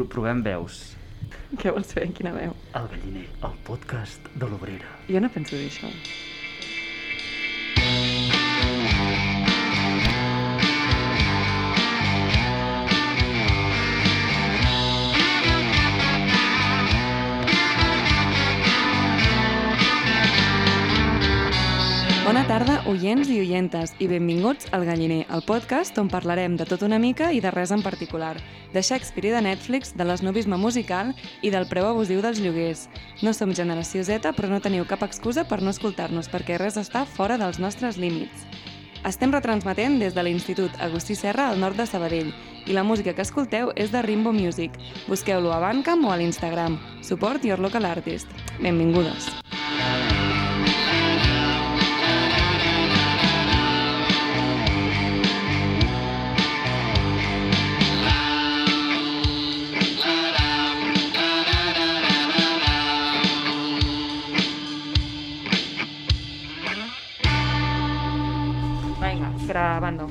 Pro Provem veus. Què vols fer? Quina veu? El Galliner, el podcast de l'Obrera. Jo no penso dir això. Tarda, oients i oientes, i benvinguts al Galliner, el podcast on parlarem de tot una mica i de res en particular, de Shakespeare i de Netflix, de l'esnobisme musical i del preu abusiu dels lloguers. No som generació Z, però no teniu cap excusa per no escoltar-nos, perquè res està fora dels nostres límits. Estem retransmetent des de l'Institut Agustí Serra al nord de Sabadell i la música que escolteu és de Rimbo Music. Busqueu-lo a Bandcamp o a l'Instagram. Support your local artist. Benvingudes. Vinga, gravando.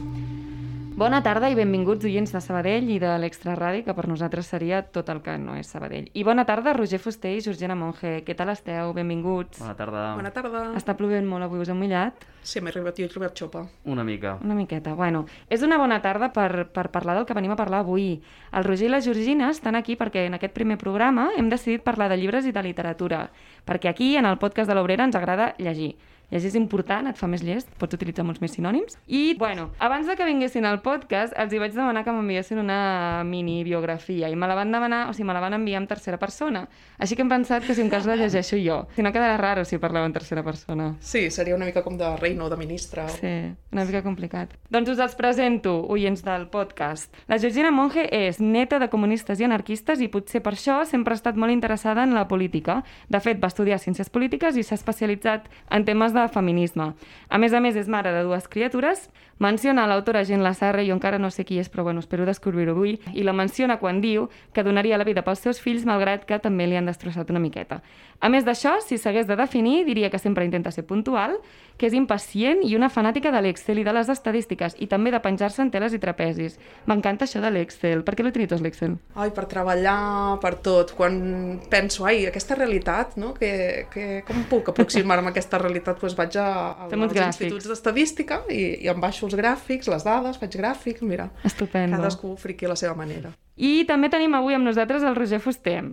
Bona tarda i benvinguts oients de Sabadell i de l'Extra Ràdio, que per nosaltres seria tot el que no és Sabadell. I bona tarda, Roger Fuster i Georgiana Monge. Què tal esteu? Benvinguts. Bona tarda. Bona tarda. Està plovent molt avui, us heu mullat? Sí, m'he arribat jo he trobat xopa. Una mica. Una miqueta. Bueno, és una bona tarda per, per parlar del que venim a parlar avui. El Roger i la Georgina estan aquí perquè en aquest primer programa hem decidit parlar de llibres i de literatura, perquè aquí, en el podcast de l'Obrera, ens agrada llegir. Llegir és important, et fa més llest, pots utilitzar molts més sinònims. I, bueno, abans de que vinguessin al podcast, els hi vaig demanar que m'enviessin una mini biografia i me la van demanar, o sigui, me la van enviar en tercera persona. Així que hem pensat que si un cas la llegeixo jo. Si no quedarà raro si parleu en tercera persona. Sí, seria una mica com de reina o de ministre. o- Sí, una mica complicat. Doncs us els presento, oients del podcast. La Georgina Monge és neta de comunistes i anarquistes i potser per això sempre ha estat molt interessada en la política. De fet, va estudiar Ciències Polítiques i s'ha especialitzat en temes de feminisme. A més a més, és mare de dues criatures, menciona l'autora Gent Lassarra, jo encara no sé qui és, però bueno, espero descobrir-ho avui, i la menciona quan diu que donaria la vida pels seus fills, malgrat que també li han destrossat una miqueta. A més d'això, si s'hagués de definir, diria que sempre intenta ser puntual, que és impacient i una fanàtica de l'Excel i de les estadístiques, i també de penjar-se en teles i trapezis. M'encanta això de l'Excel. Per què l'utilitzes, l'Excel? Ai, per treballar, per tot. Quan penso, ai, aquesta realitat, no? Que, que, com puc aproximar-me a aquesta realitat? Doncs vaig a, a, als gràfics. instituts d'estadística i, i em baixo els gràfics, les dades, faig gràfics, mira. Estupendo. Cadascú friqui a la seva manera. I també tenim avui amb nosaltres el Roger Fuster.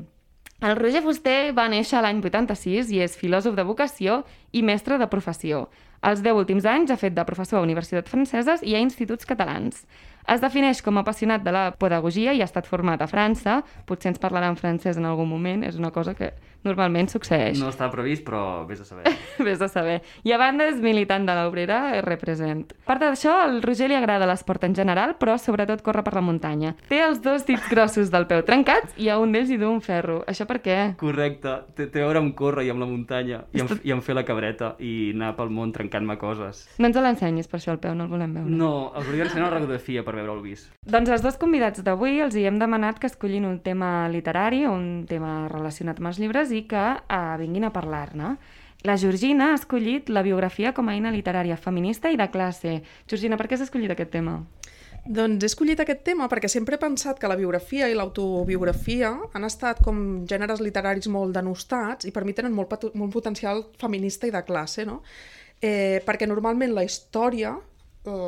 El Roger Fuster va néixer l'any 86 i és filòsof de vocació i mestre de professió. Els 10 últims anys ha fet de professor a universitats franceses i a instituts catalans. Es defineix com a apassionat de la pedagogia i ha estat format a França. Potser ens parlarà en francès en algun moment, és una cosa que normalment succeeix. No està previst, però vés a saber. Vés a saber. I a banda és militant de l'Obrera, eh, represent. A part d'això, al Roger li agrada l'esport en general, però sobretot córrer per la muntanya. Té els dos dits grossos del peu trencats i a un d'ells hi du un ferro. Això per què? Correcte. Té, té a veure amb córrer i amb la muntanya i amb, i amb fer la cabreta i anar pel món trencant-me coses. No ens l'ensenyis per això el peu, no el volem veure. No, els hauria d'ensenyar una radiografia per veure el vis. Doncs els dos convidats d'avui els hi hem demanat que escollin un tema literari o un tema relacionat amb els llibres i que eh, vinguin a parlar-ne. La Georgina ha escollit la biografia com a eina literària feminista i de classe. Georgina, per què has escollit aquest tema? Doncs he escollit aquest tema perquè sempre he pensat que la biografia i l'autobiografia han estat com gèneres literaris molt denostats i per mi tenen molt, molt potencial feminista i de classe, no? Eh, perquè normalment la història,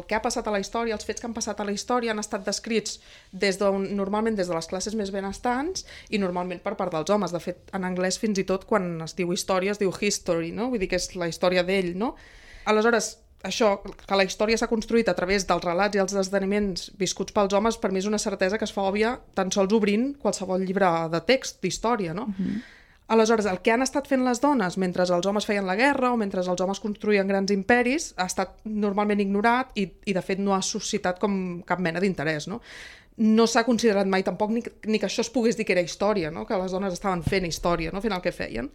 que ha passat a la història, els fets que han passat a la història han estat descrits des de, normalment des de les classes més benestants i normalment per part dels homes. De fet, en anglès fins i tot quan es diu història es diu history, no? Vull dir que és la història d'ell, no? Aleshores, això, que la història s'ha construït a través dels relats i els esdeveniments viscuts pels homes, per mi és una certesa que es fa òbvia tan sols obrint qualsevol llibre de text, d'història, no? Aleshores, el que han estat fent les dones mentre els homes feien la guerra o mentre els homes construïen grans imperis ha estat normalment ignorat i, i de fet no ha suscitat com cap mena d'interès, no? No s'ha considerat mai tampoc ni, ni que això es pogués dir que era història, no? que les dones estaven fent història, no? fent el que feien.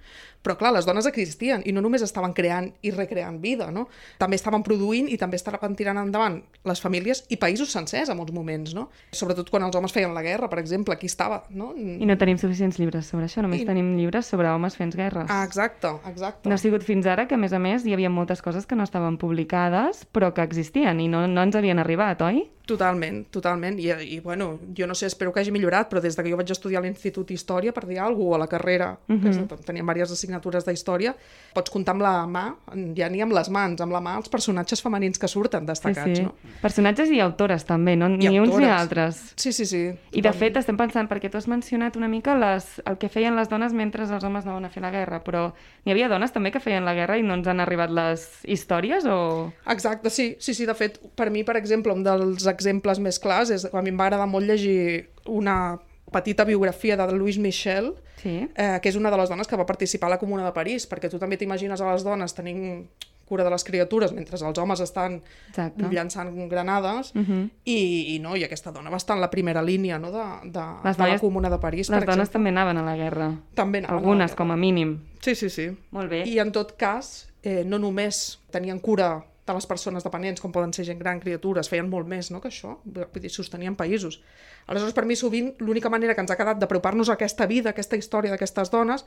Però clar, les dones existien i no només estaven creant i recreant vida, no? també estaven produint i també estaven tirant endavant les famílies i països sencers en molts moments, no? sobretot quan els homes feien la guerra, per exemple, aquí estava. No? I no tenim suficients llibres sobre això, només I- tenim llibres sobre homes fent guerres. Ah, exacte, exacte. No ha sigut fins ara que, a més a més, hi havia moltes coses que no estaven publicades, però que existien i no, no ens havien arribat, oi? Totalment, totalment. I, I bueno, jo no sé, espero que hagi millorat, però des de que jo vaig estudiar a l'Institut Història, per dir alguna cosa, o a la carrera, uh -huh. que és, teníem diverses assignatures d'història, pots comptar amb la mà, ja ni amb les mans, amb la mà, els personatges femenins que surten destacats, sí, sí. no? Personatges i autores també, no? ni uns ni altres. Sí, sí, sí. I de fet estem pensant, perquè tu has mencionat una mica les, el que feien les dones mentre els homes anaven a fer la guerra, però n'hi havia dones també que feien la guerra i no ens han arribat les històries o... Exacte, sí, sí, sí, de fet, per mi, per exemple, un dels exemples més clars és a mi em va agradar molt llegir una petita biografia de Louise Michel, Sí. eh, que és una de les dones que va participar a la Comuna de París, perquè tu també t'imagines a les dones tenint cura de les criatures mentre els homes estan Exacte. llançant granades Uh -huh. i, i no, i aquesta dona va estar en la primera línia no, de, de, Les de la noies- Comuna de París, Les dones exemple. també anaven a la guerra. També anaven a la Algunes, guerra. com a mínim. Sí, sí, sí. Molt bé. I en tot cas, eh, no només tenien cura de les persones dependents, com poden ser gent gran, criatures, feien molt més no, que això, vull dir, sostenien països. Aleshores, per mi, sovint, l'única manera que ens ha quedat d'apropar-nos a aquesta vida, aquesta història d'aquestes dones,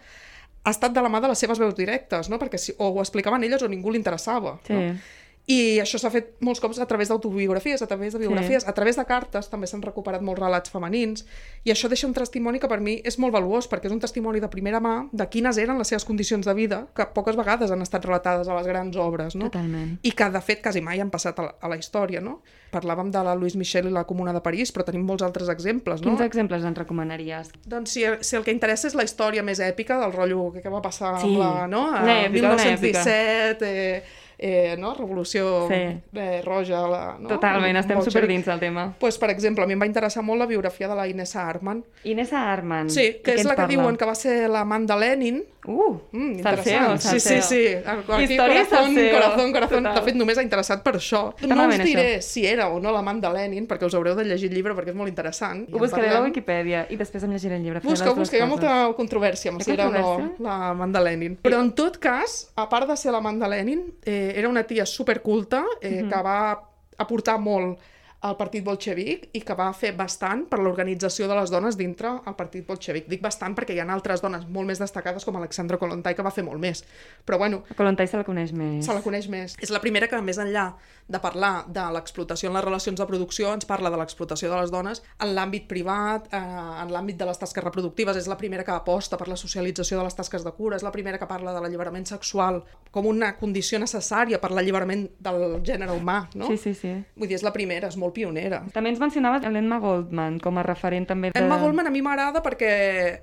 ha estat de la mà de les seves veus directes, no? perquè si, o ho explicaven elles o ningú li interessava. Sí. No? I això s'ha fet molts cops a través d'autobiografies, a través de biografies, Sí. a través de cartes, també s'han recuperat molts relats femenins, i això deixa un testimoni que per mi és molt valuós, perquè és un testimoni de primera mà de quines eren les seves condicions de vida, que poques vegades han estat relatades a les grans obres, no? Totalment. I que, de fet, quasi mai han passat a la, a la història, no? Parlàvem de la Louise Michel i la Comuna de París, però tenim molts altres exemples, no? Quins exemples ens recomanaries? Doncs si, si el que interessa és la història més èpica del rotllo que, que va passar Sí, amb la, no? a una èpica, una 1917, eh, eh, no? Revolució Sí. eh, roja. La, no? Totalment, estem Bolxevic. super dins del tema. Pues, per exemple, a mi em va interessar molt la biografia de la Inessa Arman. Inessa Arman. Sí, que és la que parla? diuen que va ser l'amant de Lenin. Uh, Mm, salseo, interessant. Sí, sí, salseo. sí. Aquí, Història corazón, salseo. corazón, corazón. Total. De fet, només ha interessat per això. No us diré això. si era o no l'amant de Lenin, perquè us haureu de llegir el llibre perquè és molt interessant. Ho buscaré a la parlem. Wikipedia i després em llegiré el llibre. Busca, busca, hi ha molta controvèrsia amb si era o no l'amant de Lenin. Però en tot cas, a part de ser l'amant de Lenin, eh, era una tia superculta eh, Mhm. que va aportar molt al partit bolxevic i que va fer bastant per l'organització de les dones dintre el partit bolxevic. Dic bastant perquè hi ha altres dones molt més destacades com Alexandra Kollontai que va fer molt més. Però bueno, A Kolontai se la coneix més. se la coneix més. És la primera que, més enllà de parlar de l'explotació en les relacions de producció, ens parla de l'explotació de les dones en l'àmbit privat, eh, en l'àmbit de les tasques reproductives. És la primera que aposta per la socialització de les tasques de cura, és la primera que parla de l'alliberament sexual com una condició necessària per l'alliberament del gènere humà, no? Sí, sí, sí. Vull dir, és la primera, és molt pionera. També ens mencionaves l'Emma Goldman com a referent també de... Emma Goldman a mi m'agrada perquè,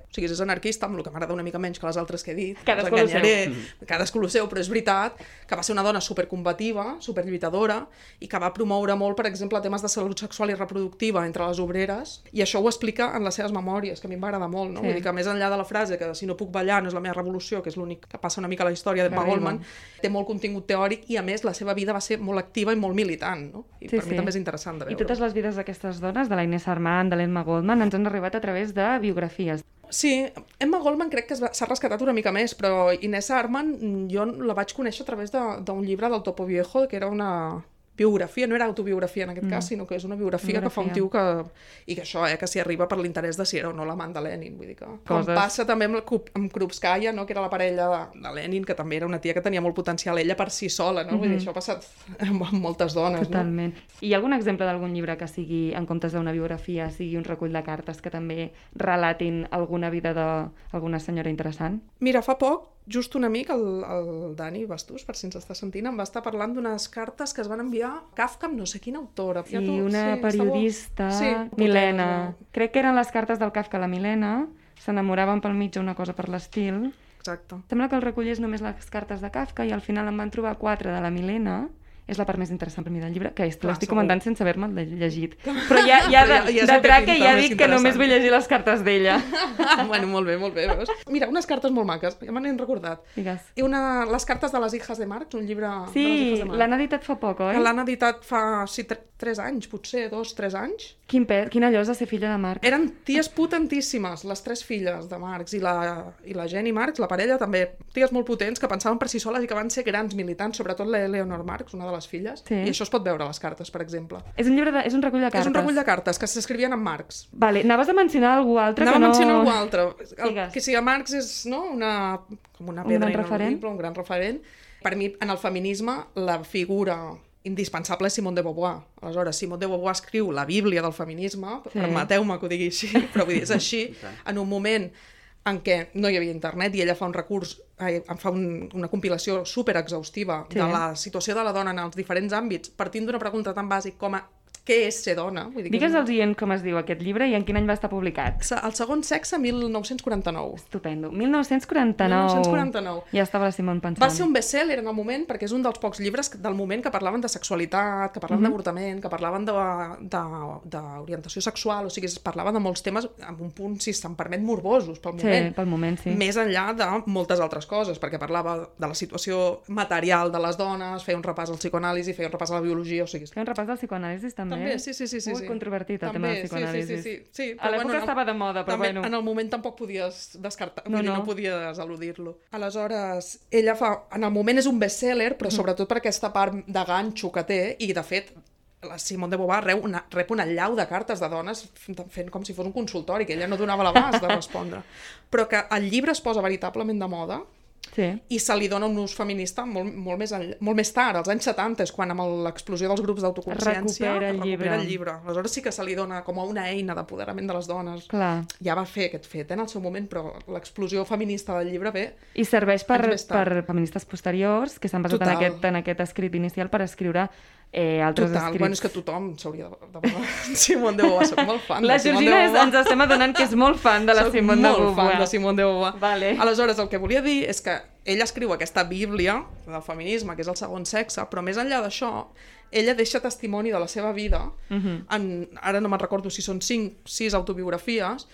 o sigui, és anarquista, amb el que m'agrada una mica menys que les altres que he dit, Cadascú us enganyaré, cadascú el seu, però és veritat que va ser una dona supercombativa, superlluitadora, i que va promoure molt, per exemple, temes de salut sexual i reproductiva entre les obreres, i això ho explica en les seves memòries, que a mi em va agradar molt, no? Sí. Vull dir que més enllà de la frase que si no puc ballar no és la meva revolució, que és l'únic que passa una mica a la història arriba. Goldman, té molt contingut teòric i, a més, la seva vida va ser molt activa i molt militant, no? I Sí, per sí. mi també és interessant de I veure. totes les vides d'aquestes dones, de la Inés Armand, de l'Emma Goldman, ens han arribat a través de biografies. Sí, Emma Goldman crec que s'ha rescatat una mica més, però Inés Arman jo la vaig conèixer a través de- d'un llibre del Topo Viejo, que era una biografia, no era autobiografia en aquest mm. cas, sinó que és una biografia, que fa un Biografia. tio que... I que això, eh, que s'hi arriba per l'interès de si era o no l'amant de Lenin, vull dir que... Com Coses. passa també amb, amb Krupskaya, no?, que era la parella de, de Lenin, que també era una tia que tenia molt potencial ella per si sola, no? Vull dir, això ha passat amb, amb moltes dones, no? Totalment. I hi ha algun exemple d'algun llibre que sigui, en comptes d'una biografia, sigui un recull de cartes que també relatin alguna vida d'alguna senyora interessant? Mira, fa poc, just un amic, el, el Dani Bastús, per si ens està sentint, em va estar parlant d'unes cartes que es van enviar Kafka amb no sé quina autora. Sí, Ja t'ho- una bo. periodista, Sí, Milena. portava- Crec que eren les cartes del Kafka a la Milena, s'enamoraven pel mig una cosa per l'estil. Exacte. Sembla que el recull és només les cartes de Kafka i al final em van trobar quatre de la Milena és la part més interessant per mi del llibre, que és, l'estic comentant sense haver-me'l de- llegit. Però ja, ja, de, ja- ja de traca ja dic que només vull llegir les cartes d'ella. bueno, molt bé, molt bé, veus? Mira, unes cartes molt maques, ja me n'he recordat. Digues. I una, les cartes de les hijas de Marx, un llibre de les Sí, hijas de Marx. l'han editat fa poc, oi? L'han editat fa sí, tre- tres anys, potser, dos, tres anys. Quin pe... Quina llosa ser filla de Marc. Eren ties potentíssimes, les tres filles de Marx i la, i la Jenny Marx, la parella també, ties molt potents que pensaven per si soles i que van ser grans militants, sobretot la Eleonor Marx, una de les filles, Sí. i això es pot veure a les cartes, per exemple. És un llibre de... és un recull de cartes. És un recull de cartes que s'escrivien en Marx. Vale, anaves a mencionar algú altre Anava que no... a mencionar algú altre. El, Digues. que sigui Marx és no, una, com una Un pedra gran referent. un gran referent. Per mi, en el feminisme, la figura indispensable és Simone de Beauvoir. Aleshores, Simone de Beauvoir escriu la Bíblia del feminisme, Sí. permeteu-me que ho digui així, però vull dir, és així, en un moment en què no hi havia internet i ella fa un recurs, eh, fa un, una compilació super exhaustiva Sí. de la situació de la dona en els diferents àmbits, partint d'una pregunta tan bàsic com a què és ser dona? Vull dir que Digues és als oient com es diu aquest llibre i en quin any va estar publicat. El segon sexe, 1949. Estupendo. 1949. 1949. Ja estava la Simone pensant. Va ser un best-seller en el moment perquè és un dels pocs llibres del moment que parlaven de sexualitat, que parlaven d'avortament, que parlaven d'orientació sexual, o sigui, es parlava de molts temes amb un punt, si se'm permet, morbosos pel Sí, moment. pel moment, sí. Més enllà de moltes altres coses, perquè parlava de la situació material de les dones, feia un repàs al psicoanàlisi, feia un repàs a la biologia, o sigui... Fer un repàs del psicoanàlisis també. També, sí, sí, sí. sí, Ui, sí. controvertit el també, tema del psicoanàlisis. Sí, sí, sí, sí, A l'època en el- estava de moda, però també, bueno. En el moment tampoc podies descartar, No, dir, no. no podies eludir-lo. Aleshores, ella fa... En el moment és un best-seller, però sobretot per aquesta part de ganxo que té, i de fet, la Simone de Beauvoir rep una, rep una llau de cartes de dones fent com si fos un consultori, que ella no donava l'abast de respondre. Però que el llibre es posa veritablement de moda, Sí. i se li dona un ús feminista molt, molt, més, enll- molt més tard, als anys 70, és quan amb l'explosió dels grups d'autoconsciència Recupera el llibre. recupera el llibre. Aleshores sí que se li dona com a una eina d'apoderament de les dones. Clar. Ja va fer aquest fet eh, en el seu moment, però l'explosió feminista del llibre ve... I serveix per, per feministes posteriors que s'han basat en Total. aquest, en aquest escrit inicial per escriure eh, altres Total, escrits. bueno, és que tothom s'hauria de, de veure Simone de Beauvoir, soc molt fan La de Simone Georgina de Beauvoir. ens estem adonant que és molt fan de la Soc Simone de molt Beauvoir. fan de Simone de Beauvoir. Vale. Aleshores, el que volia dir és que ella escriu aquesta bíblia del feminisme, que és el segon sexe, però més enllà d'això, ella deixa testimoni de la seva vida, Mhm. en, ara no me'n recordo si són 5, 6 autobiografies,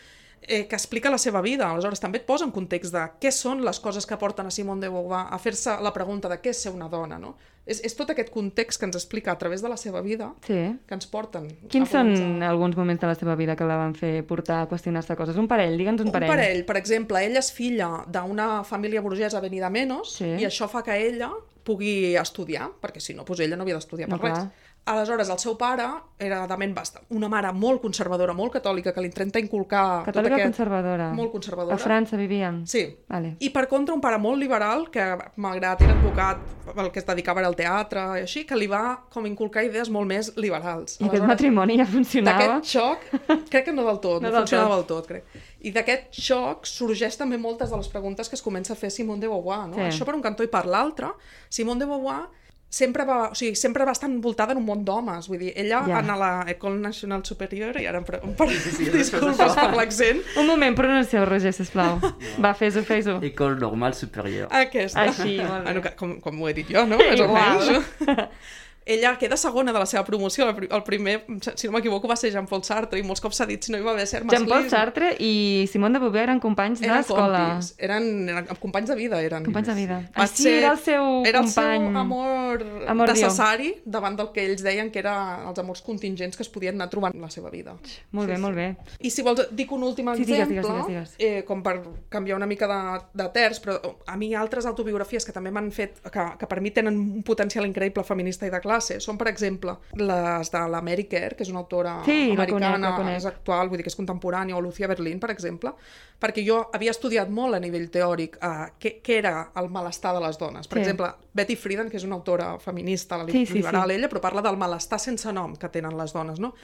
eh, que explica la seva vida. Aleshores, també et posa en context de què són les coses que porten a Simone de Beauvoir a fer-se la pregunta de què és ser una dona, no? És, és tot aquest context que ens explica a través de la seva vida Sí. que ens porten Quins a són alguns moments de la seva vida que la van fer portar a qüestionar-se coses? Un parell, digue'ns un Un parell. parell, per exemple, ella és filla d'una família burgesa a Benidamenos Sí. i això fa que ella pugui estudiar, perquè si no, doncs ella no havia d'estudiar No, per res. clar. Aleshores, el seu pare era de ment bastant, una mare molt conservadora, molt catòlica, que li intenta inculcar Catòlica tot aquest... conservadora. Molt conservadora. A França vivien? Sí. Vale. I per contra un pare molt liberal, que malgrat era advocat, el que es dedicava era al teatre i així, que li va com inculcar idees molt més liberals. I aquest matrimoni ja funcionava? D'aquest xoc, crec que no del tot, No no, del funcionava del tot, crec. I d'aquest xoc sorgeix també moltes de les preguntes que es comença a fer Simone de Beauvoir, no? Sí. Això per un cantó i per l'altre, Simone de Beauvoir sempre va, o sigui, sempre va estar envoltada en un món d'homes, vull dir, ella Ja. en la École Nationale Superior, i ara em pre... em pre... disculpes per l'accent, Un moment, pronuncieu, Roger, sisplau. Va, fes-ho, fes-ho. École normale supérieure. aquesta. Així, molt bé. Bueno, que- com, com ho he dit jo, no? Més o Igual. menys. Ella queda segona de la seva promoció. El pri- El primer, si no m'equivoco, va ser Jean-Paul Sartre i molts cops s'ha dit si no hi va haver cert Jean-Paul masclisme. Sartre i Simone de Beauvoir eren companys Eren d'escola. eren, eren companys de vida, eren. Companys de vida. Va Ah, sí, ser- era el seu era company. el seu amor, Amor necessari davant del que ells deien que eren els amors contingents que es podien anar trobant en la seva vida. Molt bé, molt bé. I si vols, dic un últim Sí, digues, exemple, digues, digues, Eh, com per canviar una mica de, de terç, però a mi altres autobiografies que també m'han fet, que, que per mi tenen un potencial increïble feminista i de classe, són, per exemple, les de la Mary Kerr, que és una autora Sí, la conec, americana, la conec. és actual, vull dir que és contemporània, o Lucia Berlin, per exemple, perquè jo havia estudiat molt a nivell teòric eh, què, què era el malestar de les dones. Per Sí. exemple, Betty Friedan, que és una autora feminista, la li- Sí, sí, liberal sí. ella, però parla del malestar sense nom que tenen les dones, no?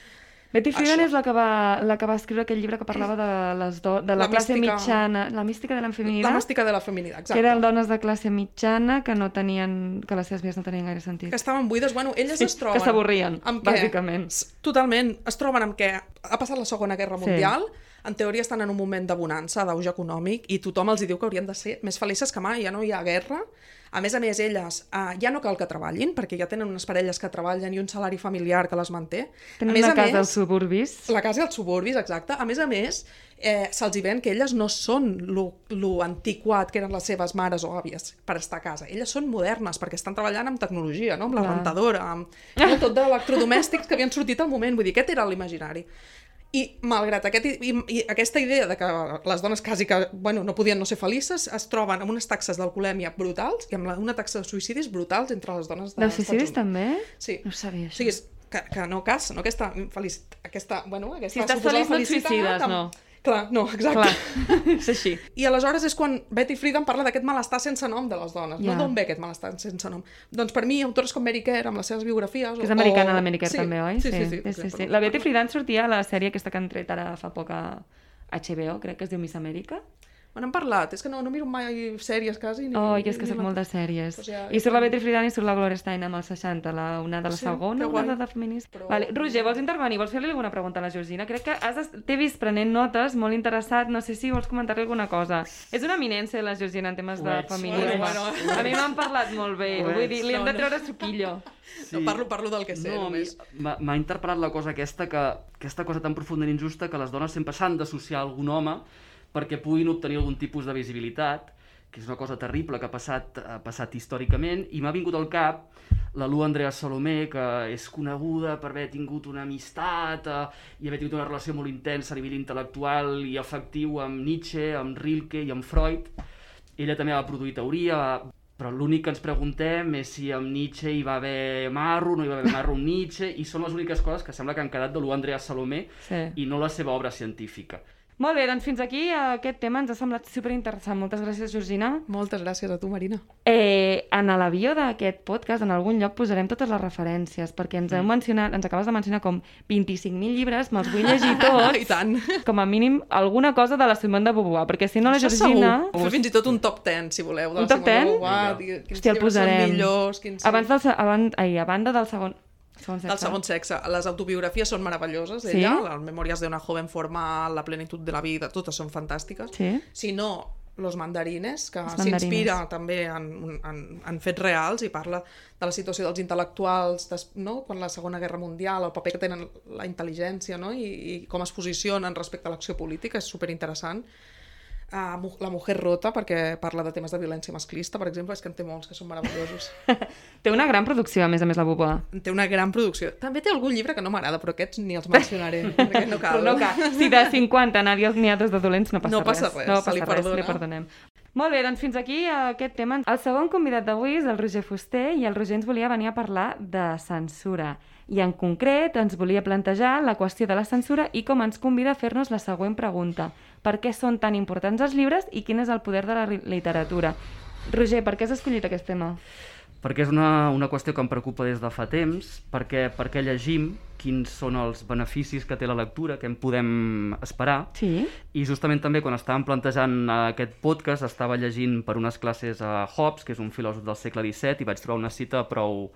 Betty Friedan és la que, va, la que va escriure aquell llibre que parlava de, les do, de la, La classe mística- mitjana, la mística de la La feminidad, màstica de la feminidad, exacte. que eren dones de classe mitjana que no tenien, que les seves vides no tenien gaire sentit. que estaven buides, bueno, elles Sí, es troben... que s'avorrien, bàsicament. Totalment. Es troben amb què ha passat la Segona Guerra Sí. Mundial, en teoria estan en un moment de bonança, d'auge econòmic, i tothom els diu que haurien de ser més felices que mai, ja no hi ha guerra. A més a més, elles eh, ja no cal que treballin, perquè ja tenen unes parelles que treballen i un salari familiar que les manté. Tenen a més una a casa més, als suburbis. la casa als suburbis, exacte. A més a més, eh, se'ls hi ven que elles no són lo, lo antiquat que eren les seves mares o àvies per estar a casa. Elles són modernes perquè estan treballant amb tecnologia, no? amb la Clar. rentadora, amb no? tot d'electrodomèstics que havien sortit al moment. Vull dir, aquest era l'imaginari. I malgrat aquest, i, i aquesta idea de que les dones quasi que bueno, no podien no ser felices, es troben amb unes taxes d'alcoholèmia brutals i amb la, una taxa de suïcidis brutals entre les dones De dels suïcidis també? Sí. No ho sabia, O això. sigui, és que, que no cas, no aquesta, feliç, aquesta, bueno, aquesta Si estàs feliç no et suïcides, amb- no. Clar, no, exacte. Clar, és així. I aleshores és quan Betty Friedan parla d'aquest malestar sense nom de les dones. Ja. No d'on ve aquest malestar sense nom. Doncs per mi, autores com Mary Kerr, amb les seves biografies... Que és americana, o- la Mary Kerr, sí, també, oi? Sí, sí, sí. sí, sí, sí. La Betty Friedan sortia a la sèrie aquesta que han tret ara fa poc a HBO, crec que es diu Miss Amèrica. Me n'han parlat, és que no, no miro mai sèries quasi. Ni, Oh, jo és que la- molt de sèries. Pues ja- I surt la Betty Friedan i surt la Gloria Steinem als 60, la, una de la Sí, segona, una de feminisme. Però- Vale. Roger, vols intervenir? Vols fer-li alguna pregunta a la Georgina? Crec que has t'he vist prenent notes, molt interessat. No sé si vols comentar-li alguna cosa. És una eminència, la Georgina, en temes de feminisme. ho ets. A mi m'han parlat molt bé. Vull dir, li hem de treure suquillo. No, parlo, parlo del que sé, no, només. m'ha m'ha interpel·lat la cosa aquesta que aquesta cosa tan profundament injusta que les dones sempre s'han d'associar a algun home perquè puguin obtenir algun tipus de visibilitat que és una cosa terrible que ha passat, ha passat històricament i m'ha vingut al cap la Lu Andrea Salomé, que és coneguda per haver tingut una amistat eh, i haver tingut una relació molt intensa a nivell intel·lectual i afectiu amb Nietzsche, amb Rilke i amb Freud. Ella també va produir teoria, va... però l'únic que ens preguntem és si amb Nietzsche hi va haver marro, no hi va haver marro amb Nietzsche, i són les úniques coses que sembla que han quedat de l'U Andrea Salomé Sí. i no la seva obra científica. Molt bé, doncs fins aquí aquest tema ens ha semblat superinteressant. Moltes gràcies, Georgina. Moltes gràcies a tu, Marina. Eh, en la bio d'aquest podcast, en algun lloc, posarem totes les referències, perquè ens heu mencionat, ens acabes de mencionar com 25.000 llibres, me'ls vull llegir tots. I tant. Com a mínim, alguna cosa de la Simone de Beauvoir, perquè si no la Això Georgina... segur. Fer fins i tot un top 10, si voleu, de Un la top Simone 10? de Beauvoir, Hòstia, el posarem. millors, quins... Abans del, abans, ai, a banda del segon... segon sexe. Del segon sexe. Les autobiografies són meravelloses Sí? d'ella, les memòries d'una joven forma la plenitud de la vida, totes són fantàstiques. Sí? Si no, Los mandarines, que s'inspira també en, en, en fets reals i parla de la situació dels intel·lectuals des, no? quan la Segona Guerra Mundial, el paper que tenen la intel·ligència no? I, i com es posicionen respecte a l'acció política, és superinteressant. Uh, la Mujer Rota, perquè parla de temes de violència masclista, per exemple, és que en té molts que són meravellosos. Té una gran producció, a més a més, la Beauvoir. Té una gran producció. També té algun llibre que no m'agrada, però aquests ni els mencionaré, perquè no cal. No cal. Si de 50 n'hi ha, dos de dolents, no passa No passa res. res, no se li passa res, perdona. li perdonem. Molt bé, doncs fins aquí eh, aquest tema. El segon convidat d'avui és el Roger Fuster i el Roger ens volia venir a parlar de censura. I en concret ens volia plantejar la qüestió de la censura i com ens convida a fer-nos la següent pregunta. Per què són tan importants els llibres i quin és el poder de la literatura? Roger, per què has escollit aquest tema? Perquè és una, una qüestió que em preocupa des de fa temps, perquè, perquè llegim quins són els beneficis que té la lectura, que en podem esperar, Sí? I justament també quan estàvem plantejant aquest podcast estava llegint per unes classes a Hobbes, que és un filòsof del segle XVII, i vaig trobar una cita prou,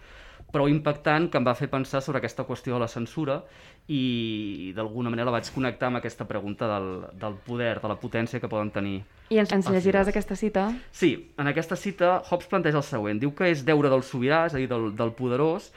prou impactant que em va fer pensar sobre aquesta qüestió de la censura i d'alguna manera la vaig connectar amb aquesta pregunta del, del poder, de la potència que poden tenir. I ens, ens Els llegiràs llibres. aquesta cita? Sí, en aquesta cita Hobbes planteja el següent. Diu que és deure del sobirà, és a dir, del, del poderós,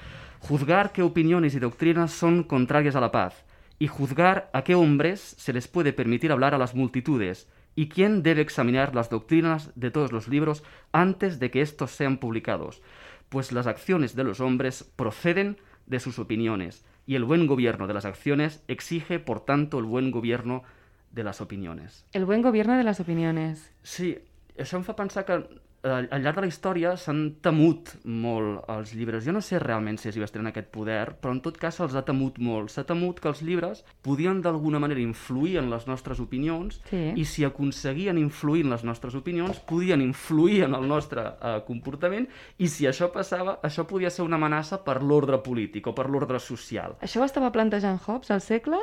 juzgar qué opiniones y doctrinas son contrarias a la paz y juzgar a qué hombres se les puede permitir hablar a las multitudes y quién debe examinar las doctrinas de todos los libros antes de que estos sean publicados, pues las acciones de los hombres proceden de sus opiniones y el buen gobierno de las acciones exige, por tanto, el buen gobierno de las opiniones. El buen gobierno de les opiniones. Sí, això em fa pensar que eh, al llarg de la història s'han temut molt els llibres. Jo no sé realment si els llibres tenen aquest poder, però en tot cas se'ls ha temut molt. S'ha temut que els llibres podien d'alguna manera influir en les nostres opinions Sí. i si aconseguien influir en les nostres opinions, podien influir en el nostre eh, comportament i si això passava, això podia ser una amenaça per l'ordre polític o per l'ordre social. Això ho estava plantejant Hobbes al segle?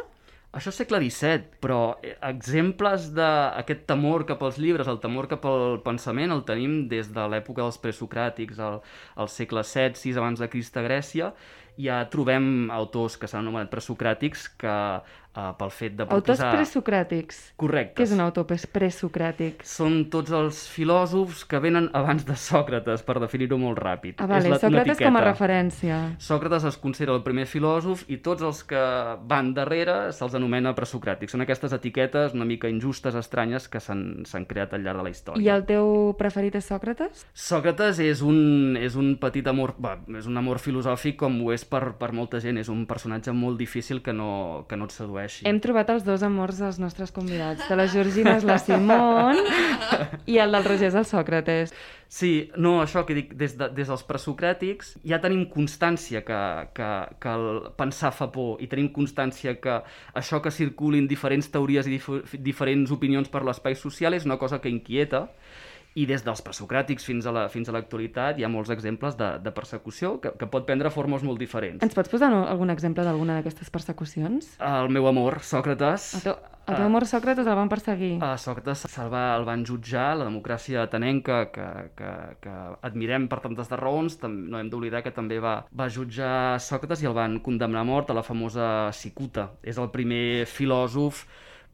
Això és segle XVII, però eh, exemples d'aquest temor cap als llibres, el temor cap al pensament, el tenim des de l'època dels presocràtics, al, al segle VII, VI abans de Crist a Grècia, ja trobem autors que s'han anomenat presocràtics que eh, pel fet de Autors proposar... presocràtics. Correcte. Què és un autor pres- presocràtic? Són tots els filòsofs que venen abans de Sòcrates, per definir-ho molt ràpid. Ah, vale. És la- Sòcrates com a referència. Sòcrates es considera el primer filòsof i tots els que van darrere se'ls anomena presocràtics. Són aquestes etiquetes una mica injustes, estranyes, que s'han creat al llarg de la història. I el teu preferit és Sòcrates? Sòcrates és un, és un petit amor, va, és un amor filosòfic com ho és per, per molta gent, és un personatge molt difícil que no, que no et sedueixi. Hem trobat els dos amors dels nostres convidats. De la Georgina és la Simón i el del Roger és el Sòcrates. Sí, no, això que dic, des, de, des dels presocràtics ja tenim constància que, que, que el pensar fa por i tenim constància que això que circulin diferents teories i dif diferents opinions per l'espai social és una cosa que inquieta i des dels presocràtics fins a la- fins a l'actualitat hi ha molts exemples de, de persecució que, que pot prendre formes molt diferents. Ens pots posar no, algun exemple d'alguna d'aquestes persecucions? El meu amor, Sòcrates... El teu, el teu amor Sòcrates el van perseguir. A Sòcrates se'l va, el van jutjar, la democràcia atenenca, que, que, que admirem per tantes de raons, tam, no hem d'oblidar que també va, va jutjar Sòcrates i el van condemnar a mort a la famosa cicuta. És el primer filòsof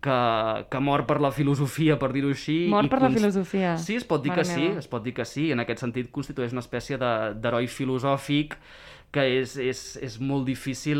que, que mor per la filosofia, per dir-ho així. Mort i per la filosofia. Sí, es pot dir Mare que sí, meva. es pot dir que sí. En aquest sentit constitueix una espècie de- d'heroi filosòfic que és, és, és molt difícil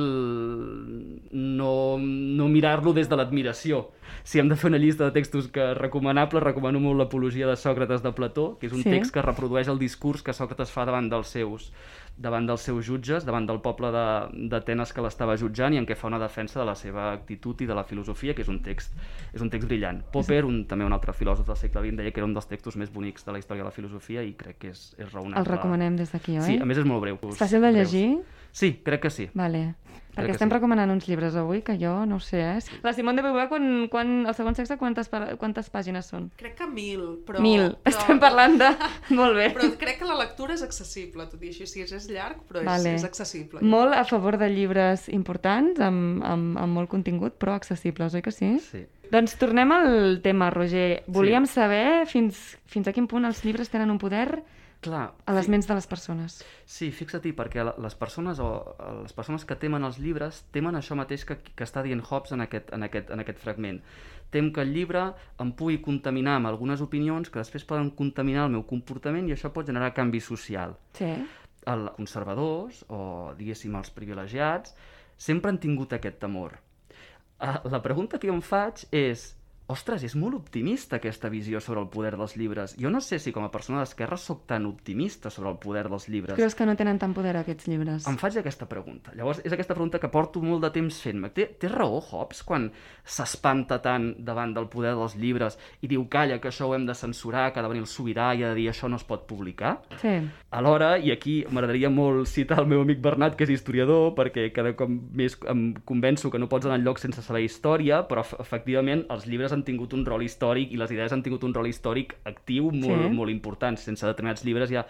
no, no mirar-lo des de l'admiració. Si hem de fer una llista de textos que recomanables, recomano molt l'apologia de Sòcrates de Plató, que és un Sí. text que reprodueix el discurs que Sòcrates fa davant dels seus davant dels seus jutges, davant del poble de- d'Atenes que l'estava jutjant i en què fa una defensa de la seva actitud i de la filosofia, que és un text, és un text brillant. Popper, un, també un altre filòsof del segle XX, deia que era un dels textos més bonics de la història de la filosofia i crec que és, és raonable. El recomanem des d'aquí, oi? Sí, a més és molt breu. És fàcil de breus. llegir? Sí, crec que sí. Vale. Perquè estem sí. recomanant uns llibres avui que jo no ho sé, eh? La Simone de Beauvoir, quan, quan, el segon sexe, quantes, quantes pàgines són? Crec que mil, però... Mil. Però, Estem parlant de... Molt bé. Però crec que la lectura és accessible, tot i així. Sí, és, és llarg, però és, Vale. és accessible. Molt a favor de llibres importants, amb, amb, amb molt contingut, però accessibles, oi que sí? Sí. Doncs tornem al tema, Roger. Volíem saber fins, fins a quin punt els llibres tenen un poder Clar, a les ments de les persones. Sí, fixa-t'hi, perquè les persones, o eh, les persones que temen els llibres temen això mateix que, que està dient Hobbes en aquest, en, aquest, en aquest fragment. Tem que el llibre em pugui contaminar amb algunes opinions que després poden contaminar el meu comportament i això pot generar canvi social. Sí. Els conservadors, o diguéssim els privilegiats, sempre han tingut aquest temor. Ah, La pregunta que jo em faig és ostres, és molt optimista aquesta visió sobre el poder dels llibres. Jo no sé si com a persona d'esquerra sóc tan optimista sobre el poder dels llibres. Creus que no tenen tant poder aquests llibres? Em faig aquesta pregunta. Llavors, és aquesta pregunta que porto molt de temps fent-me. Té, té raó Hobbes quan s'espanta tant davant del poder dels llibres i diu, calla, que això ho hem de censurar, que ha de venir el sobirà i ha de dir això no es pot publicar? Sí. Alhora, i aquí m'agradaria molt citar el meu amic Bernat, que és historiador, perquè cada cop més em convenço que no pots anar enlloc sense saber història, però ef- efectivament els llibres han tingut un rol històric i les idees han tingut un rol històric actiu molt, Sí. molt important. Sense determinats llibres hi ha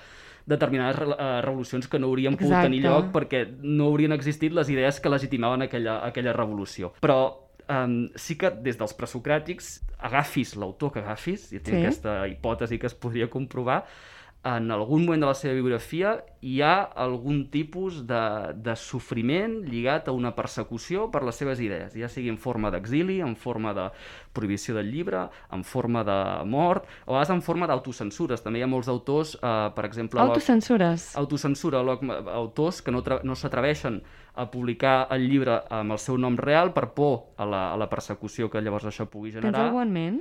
determinades re eh, revolucions que no haurien pogut Exacte. tenir lloc perquè no haurien existit les idees que legitimaven aquella, aquella revolució. Però um, sí que des dels presocràtics, agafis l'autor que agafis, i tinc Sí. aquesta hipòtesi que es podria comprovar, en algun moment de la seva biografia hi ha algun tipus de, de sofriment lligat a una persecució per les seves idees, ja sigui en forma d'exili, en forma de prohibició del llibre, en forma de mort, o a vegades en forma d'autocensures. També hi ha molts autors, eh, per exemple... Autocensures. autocensura, autors que no, no s'atreveixen a publicar el llibre amb el seu nom real per por a la, a la persecució que llavors això pugui Tens generar. algú en ment?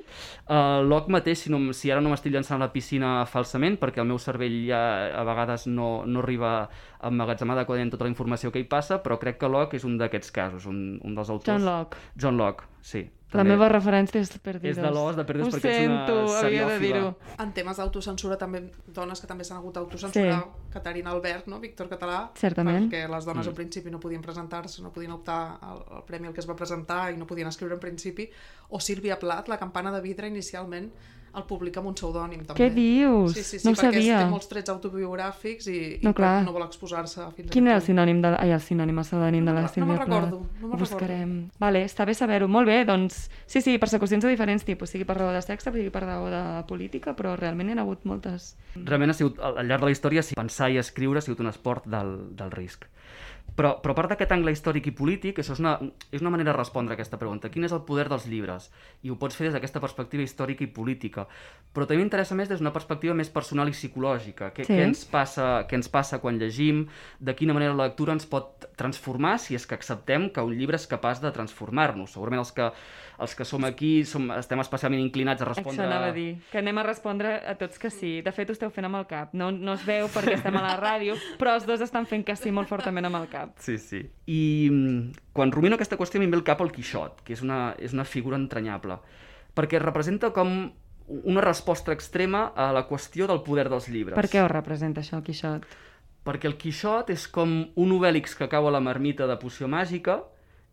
Uh, Locke mateix, si, no, si ara no m'estic llançant a la piscina falsament, perquè el meu cervell ja a vegades no, no arriba a emmagatzemar adequadament tota la informació que hi passa, però crec que Locke és un d'aquests casos, un, un dels autors. John Locke. John Locke, sí. La meva referència és Perdidos. És de l'os, de Perdidos, Ho perquè ets una sento, havia de dir-ho. En temes d'autocensura, també dones que també s'han hagut d'autocensurar, Sí. Caterina Albert, no? Víctor Català, Certament. perquè les dones Mm. al principi no podien presentar-se, no podien optar al, al premi al que es va presentar i no podien escriure en principi, o Sílvia Plat, la campana de vidre, inicialment el publica amb un pseudònim, també. Què dius? Sí, sí, sí, no ho perquè sabia. té molts trets autobiogràfics i, No, i clar. no vol exposar-se fins Quin era el sinònim de... Ai, el sinònim, el pseudònim de la No me'n Sílvia recordo, Plath. no buscarem. Vale, està bé saber-ho. Molt bé, doncs... Sí, sí, persecucions de diferents tipus, sigui per raó de sexe, sigui per raó de política, però realment hi ha hagut moltes. Realment ha sigut, al al llarg de la història, si pensar i escriure ha sigut un esport del, del risc. Però, però a part d'aquest angle històric i polític, això és una, és una manera de respondre a aquesta pregunta. Quin és el poder dels llibres? I ho pots fer des d'aquesta perspectiva històrica i política. Però també m'interessa més des d'una perspectiva més personal i psicològica. Què, Sí. què, ens passa, què ens passa quan llegim? De quina manera la lectura ens pot transformar si és que acceptem que un llibre és capaç de transformar-nos? Segurament els que, els que som aquí som, estem especialment inclinats a respondre... Això anava a dir, que anem a respondre a tots que sí. De fet, ho esteu fent amb el cap. No, no es veu perquè estem a la ràdio, però els dos estan fent que sí molt fortament amb el cap. Sí, sí. I mm, quan rumino aquesta qüestió a mi em ve al cap el Quixot, que és una, és una figura entranyable, perquè representa com una resposta extrema a la qüestió del poder dels llibres. Per què ho representa això, el Quixot? Perquè el Quixot és com un Obèlix que cau a la marmita de poció màgica,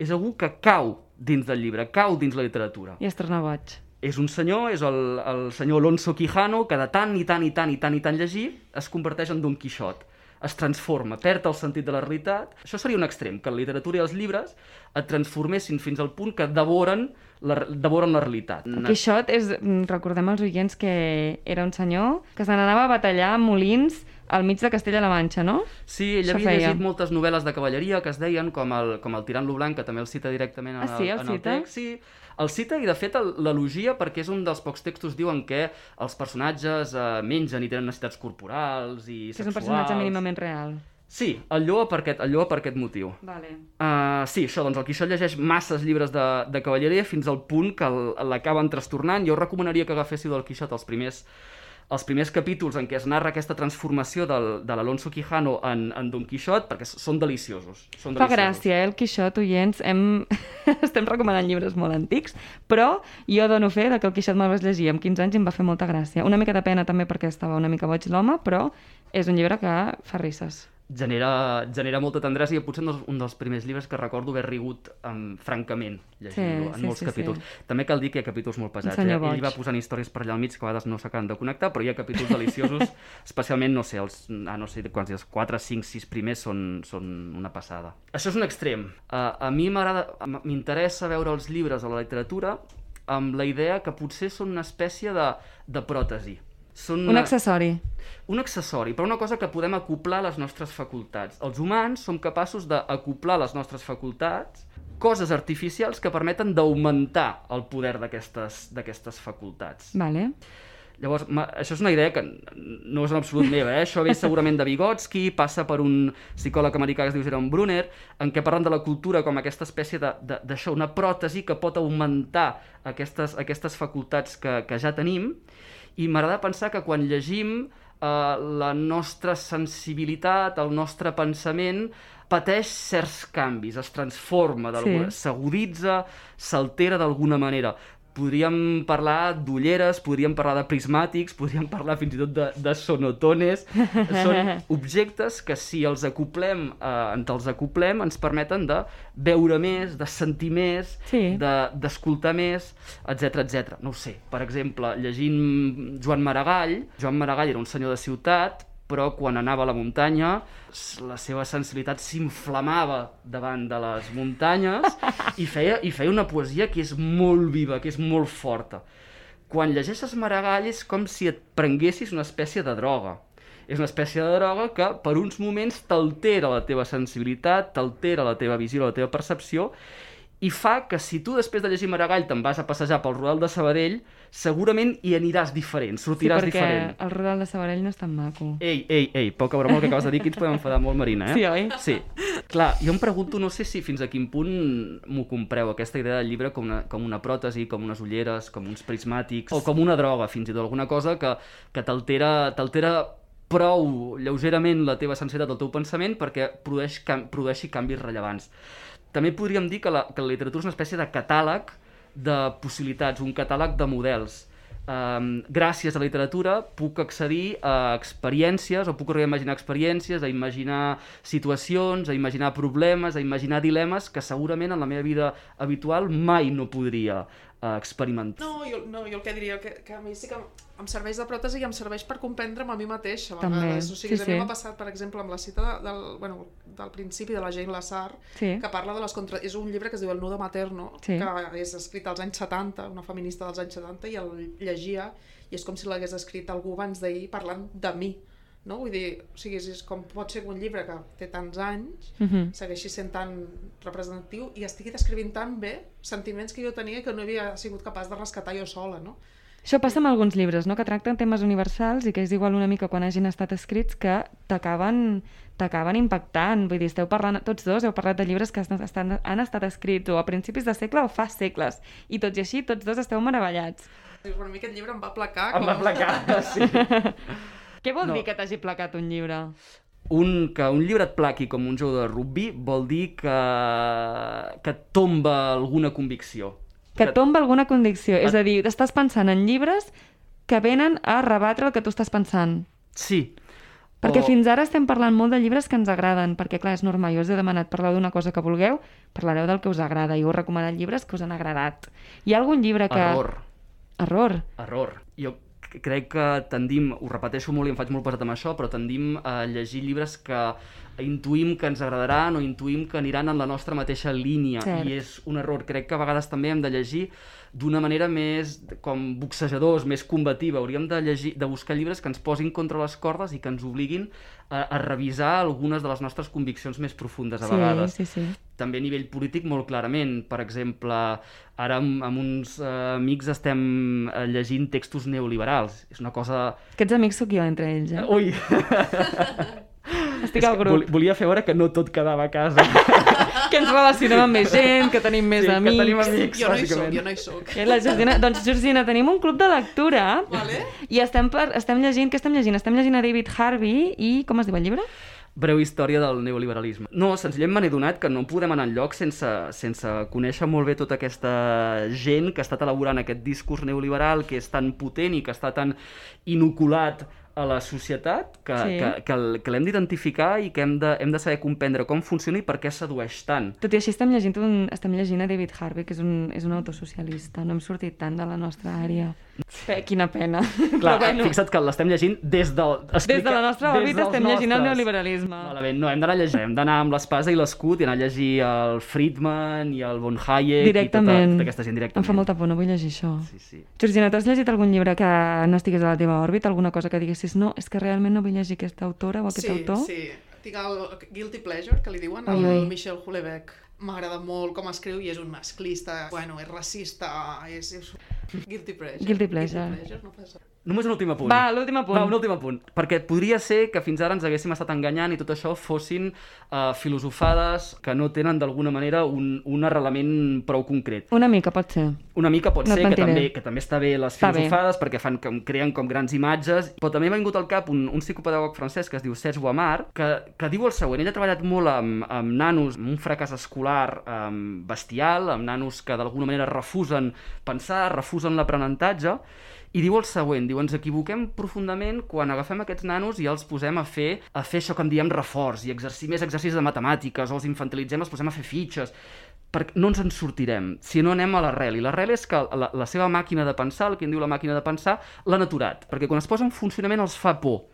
és algú que cau dins del llibre, cau dins la literatura. I es torna boig. És un senyor, és el, el senyor Alonso Quijano, que de tant i tant i tant i tant i tant llegir es converteix en Don Quixot es transforma, perd el sentit de la realitat. Això seria un extrem, que la literatura i els llibres et transformessin fins al punt que devoren la, devoren la realitat. El Quixot és, mm, recordem als oients que era un senyor que se n'anava a batallar a molins al mig de Castella-La Manxa, no? Sí, ell Això havia feia. llegit moltes novel·les de cavalleria que es deien com el, com el Tirant lo Blanc, que també el cita directament en, Ah, sí, el en cita? el text. Sí, el cita i de fet el- l'elogia perquè és un dels pocs textos diuen que els personatges eh, mengen i tenen necessitats corporals i Que és un sexuals. personatge mínimament real. Sí, el lloa per aquest, el lloa per aquest motiu. Vale. Uh, sí, això, doncs el Quixot llegeix masses llibres de, de cavalleria fins al punt que l'acaben trastornant. Jo recomanaria que agaféssiu del Quixot els primers, els primers capítols en què es narra aquesta transformació del, de l'Alonso Quijano en, en Don Quixot, perquè són deliciosos. Són Fa deliciosos. gràcia, eh, el Quixot, oients. Hem... Estem recomanant llibres molt antics, però jo dono fe de que el Quixot me'l vaig llegir amb 15 anys i em va fer molta gràcia. Una mica de pena també perquè estava una mica boig l'home, però és un llibre que fa risses. Genera, genera molta tendresa i potser un dels, un dels primers llibres que recordo haver rigut um, francament llegint-lo Sí, en sí, molts sí, capítols. sí. També cal dir que hi ha capítols molt pesats. Eh? Ell va posant històries per allà al mig que a vegades no s'acaben de connectar, però hi ha capítols deliciosos, especialment, no sé, els, ah, no sé quants dies, 4, 5, 6 primers són, són una passada. Això és un extrem. Uh, a mi m'agrada, m'interessa veure els llibres o la literatura amb la idea que potser són una espècie de, de pròtesi. Són Un accessori. un accessori, però una cosa que podem acoplar a les nostres facultats. Els humans som capaços d'acoplar les nostres facultats coses artificials que permeten d'augmentar el poder d'aquestes d'aquestes facultats. Vale. Llavors, ma, això és una idea que no és en absolut meva, eh? això ve segurament de Vygotsky, passa per un psicòleg americà que es diu Jerome Brunner, en què parlen de la cultura com aquesta espècie de- de- d'això, una pròtesi que pot augmentar aquestes, aquestes facultats que, que ja tenim, i m'agrada pensar que quan llegim eh, la nostra sensibilitat, el nostre pensament, pateix certs canvis, es transforma, d'alguna- Sí. s'aguditza, s'altera d'alguna manera. Podríem parlar d'ulleres, podríem parlar de prismàtics, podríem parlar fins i tot de, de sonotones. Són objectes que si els acoplem, eh, ens els acoplem, ens permeten de veure més, de sentir més, Sí. de- d'escoltar més, etc etc. No ho sé, per exemple, llegint Joan Maragall, Joan Maragall era un senyor de ciutat, però quan anava a la muntanya la seva sensibilitat s'inflamava davant de les muntanyes i feia, i feia una poesia que és molt viva, que és molt forta. Quan llegeixes Maragall és com si et prenguessis una espècie de droga. És una espècie de droga que per uns moments t'altera la teva sensibilitat, t'altera la teva visió, la teva percepció, i fa que si tu després de llegir Maragall te'n vas a passejar pel Rodal de Sabadell, segurament hi aniràs diferent, Sí, sortiràs perquè diferent. el Rodal de Sabadell no és tan maco. Ei, ei, ei, poca broma el que acabes de dir, que ens podem enfadar molt, Marina, eh? Sí, oi? Sí. Clar, jo em pregunto, no sé si fins a quin punt m'ho compreu, aquesta idea del llibre com una, com una pròtesi, com unes ulleres, com uns prismàtics, o com una droga, fins i tot, alguna cosa que, que t'altera t'altera prou lleugerament la teva sensibilitat, el teu pensament, perquè produeix, cam, produeixi canvis rellevants. També podríem dir que la, que la literatura és una espècie de catàleg de possibilitats, un catàleg de models. Um, gràcies a la literatura puc accedir a experiències o puc arribar a imaginar experiències, a imaginar situacions, a imaginar problemes, a imaginar dilemes que segurament en la meva vida habitual mai no podria uh, experimentar. No, jo, no, jo el que diria que, que a mi sí que em serveix de pròtesi i em serveix per comprendre'm a mi mateixa. a També, vegades. O sigui, sí, a mi sí. m'ha passat, per exemple, amb la cita de, del, bueno, del principi de la Jane Lassar, Sí. que parla de les contra... És un llibre que es diu El nudo materno, Sí. que és escrit als anys 70, una feminista dels anys 70, i el llegia, i és com si l'hagués escrit algú abans d'ahir parlant de mi. No? Vull dir, o sigui, és com pot ser que un llibre que té tants anys Mhm. segueixi sent tan representatiu i estigui descrivint tan bé sentiments que jo tenia que no havia sigut capaç de rescatar jo sola, no? Això passa amb alguns llibres, no? que tracten temes universals i que és igual una mica quan hagin estat escrits que t'acaben t'acaben impactant. Vull dir, esteu parlant, tots dos heu parlat de llibres que estan, han estat escrits o a principis de segle o fa segles. I tots i així, tots dos esteu meravellats. Dius, bueno, a mi aquest llibre em va placar Em va placar, sí. Què vol No. dir que t'hagi placat un llibre? un, que un llibre et plaqui com un jugador de rugby vol dir que, que et tomba alguna convicció. Que tomba alguna convicció. És a dir, estàs pensant en llibres que venen a rebatre el que tu estàs pensant. Sí. Perquè O- fins ara estem parlant molt de llibres que ens agraden, perquè clar, és normal, jo us he demanat parlar d'una cosa que vulgueu, parlareu del que us agrada, i us recomanat llibres que us han agradat. Hi ha algun llibre que... Error. Error. Error. Jo crec que tendim, ho repeteixo molt i em faig molt pesat amb això, però tendim a llegir llibres que intuïm que ens agradaran o intuïm que aniran en la nostra mateixa línia Cert. i és un error. Crec que a vegades també hem de llegir d'una manera més com boxejadors, més combativa. Hauríem de, llegir, de buscar llibres que ens posin contra les cordes i que ens obliguin a, a revisar algunes de les nostres conviccions més profundes a sí, vegades sí, sí. també a nivell polític molt clarament. Per exemple, ara amb, amb uns eh, amics estem eh, llegint textos neoliberals. És una cosa... Aquests amics sóc jo entre ells, eh? Ui! Estic al grup. Vol- Volia fer veure que no tot quedava a casa. Que ens relacionem amb més gent, que tenim més Sí, que amics. tenim amics, Jo no hi soc, jo no hi soc. Eh, La Georgina... Doncs, Georgina, tenim un club de lectura Vale. i estem, per... estem llegint... Què estem llegint? Estem llegint a David Harvey i... Com es diu el llibre? Breu història del neoliberalisme. No, senzillament me n'he donat que no podem anar enlloc sense, sense conèixer molt bé tota aquesta gent que ha estat elaborant aquest discurs neoliberal que és tan potent i que està tan inoculat a la societat que, Sí. que, que, que l'hem d'identificar i que hem de, hem de saber comprendre com funciona i per què sedueix tant. Tot i així estem llegint, un... estem llegint a David Harvey, que és un, és un autosocialista. No hem sortit tant de la nostra àrea. Pe quina pena. Clar, bueno, fixa't que l'estem llegint des del... des de la nostra òrbita estem llegint el nostres. neoliberalisme. Malament, no, hem d'anar a llegir, hem d'anar amb l'espasa i l'escut i anar a llegir el Friedman i el von Hayek Directament. i tota, tota aquesta gent directament. Em fa molta por, no vull llegir això. Sí, sí. Georgina, tu has llegit algun llibre que no estigués a la teva òrbita? Alguna cosa que diguessis, no, és que realment no vull llegir aquesta autora o aquest sí, autor? Sí, tinc el Guilty Pleasure, que li diuen, el. Michel Houellebecq. M'agrada molt com escriu i és un masclista, bueno, és racista, és... és... Guilty Pleasure. Guilty pleasure. Guilty pleasure no passa. Només un últim apunt. Va, l'últim apunt. Va, un últim apunt. Perquè podria ser que fins ara ens haguéssim estat enganyant i tot això fossin uh, filosofades que no tenen d'alguna manera un, un arrelament prou concret. Una mica, pot ser. Una mica pot No ser que també, que també està bé les Està bé. filosofades perquè fan com, creen com grans imatges, però també m'ha vingut al cap un, un psicopedagog francès que es diu Serge Guamard, que, que diu el següent, ell ha treballat molt amb, amb nanos amb un fracàs escolar um, bestial, amb nanos que d'alguna manera refusen pensar, refusen l'aprenentatge, i diu el següent, diu, ens equivoquem profundament quan agafem aquests nanos i els posem a fer, a fer això que en diem reforç i exercir més exercicis de matemàtiques o els infantilitzem, els posem a fer fitxes perquè no ens en sortirem si no anem a l'arrel. I l'arrel és que la, la seva màquina de pensar, el que en diu la màquina de pensar, l'han aturat, perquè quan es posa en funcionament els fa por.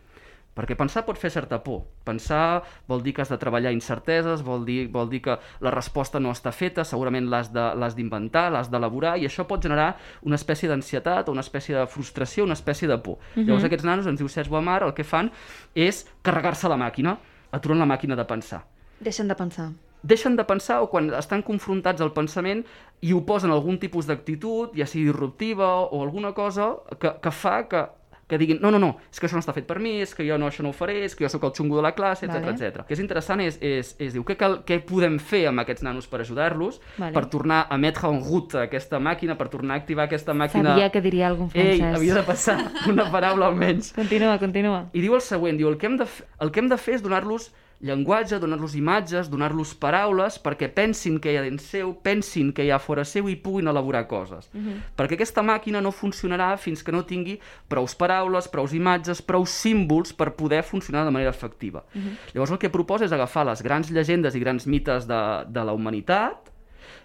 Perquè pensar pot fer certa por. Pensar vol dir que has de treballar incerteses, vol dir, vol dir que la resposta no està feta, segurament l'has de- l'has d'inventar, l'has d'elaborar, i això pot generar una espècie d'ansietat o una espècie de frustració, una espècie de por. Llavors aquests nanos, ens diu Serge Guamard, el que fan és carregar-se la màquina, aturen la màquina de pensar Deixen de pensar. deixen de pensar o quan estan confrontats al pensament i oposen algun tipus d'actitud, ja sigui disruptiva o alguna cosa que, que fa que, que diguin no, no, no, és que això no està fet per mi, és que jo no, això no ho faré, és que jo sóc el xungo de la classe, etc Vale. etc. El que és interessant és, és, és diu, què, cal, què podem fer amb aquests nanos per ajudar-los, Vale. per tornar a mettre en route aquesta màquina, per tornar a activar aquesta màquina... Sabia que diria algun Ei, francès. havia de passar una paraula almenys. Continua, continua. I diu el següent, diu, el que hem de, el que hem de fer és donar-los llenguatge, donar-los imatges, donar-los paraules perquè pensin que hi ha dins seu, pensin que hi ha fora seu i puguin elaborar coses. Uh -huh. Perquè aquesta màquina no funcionarà fins que no tingui prous paraules, prous imatges, prous símbols per poder funcionar de manera efectiva. Uh -huh. Llavors el que proposa és agafar les grans llegendes i grans mites de, de la humanitat,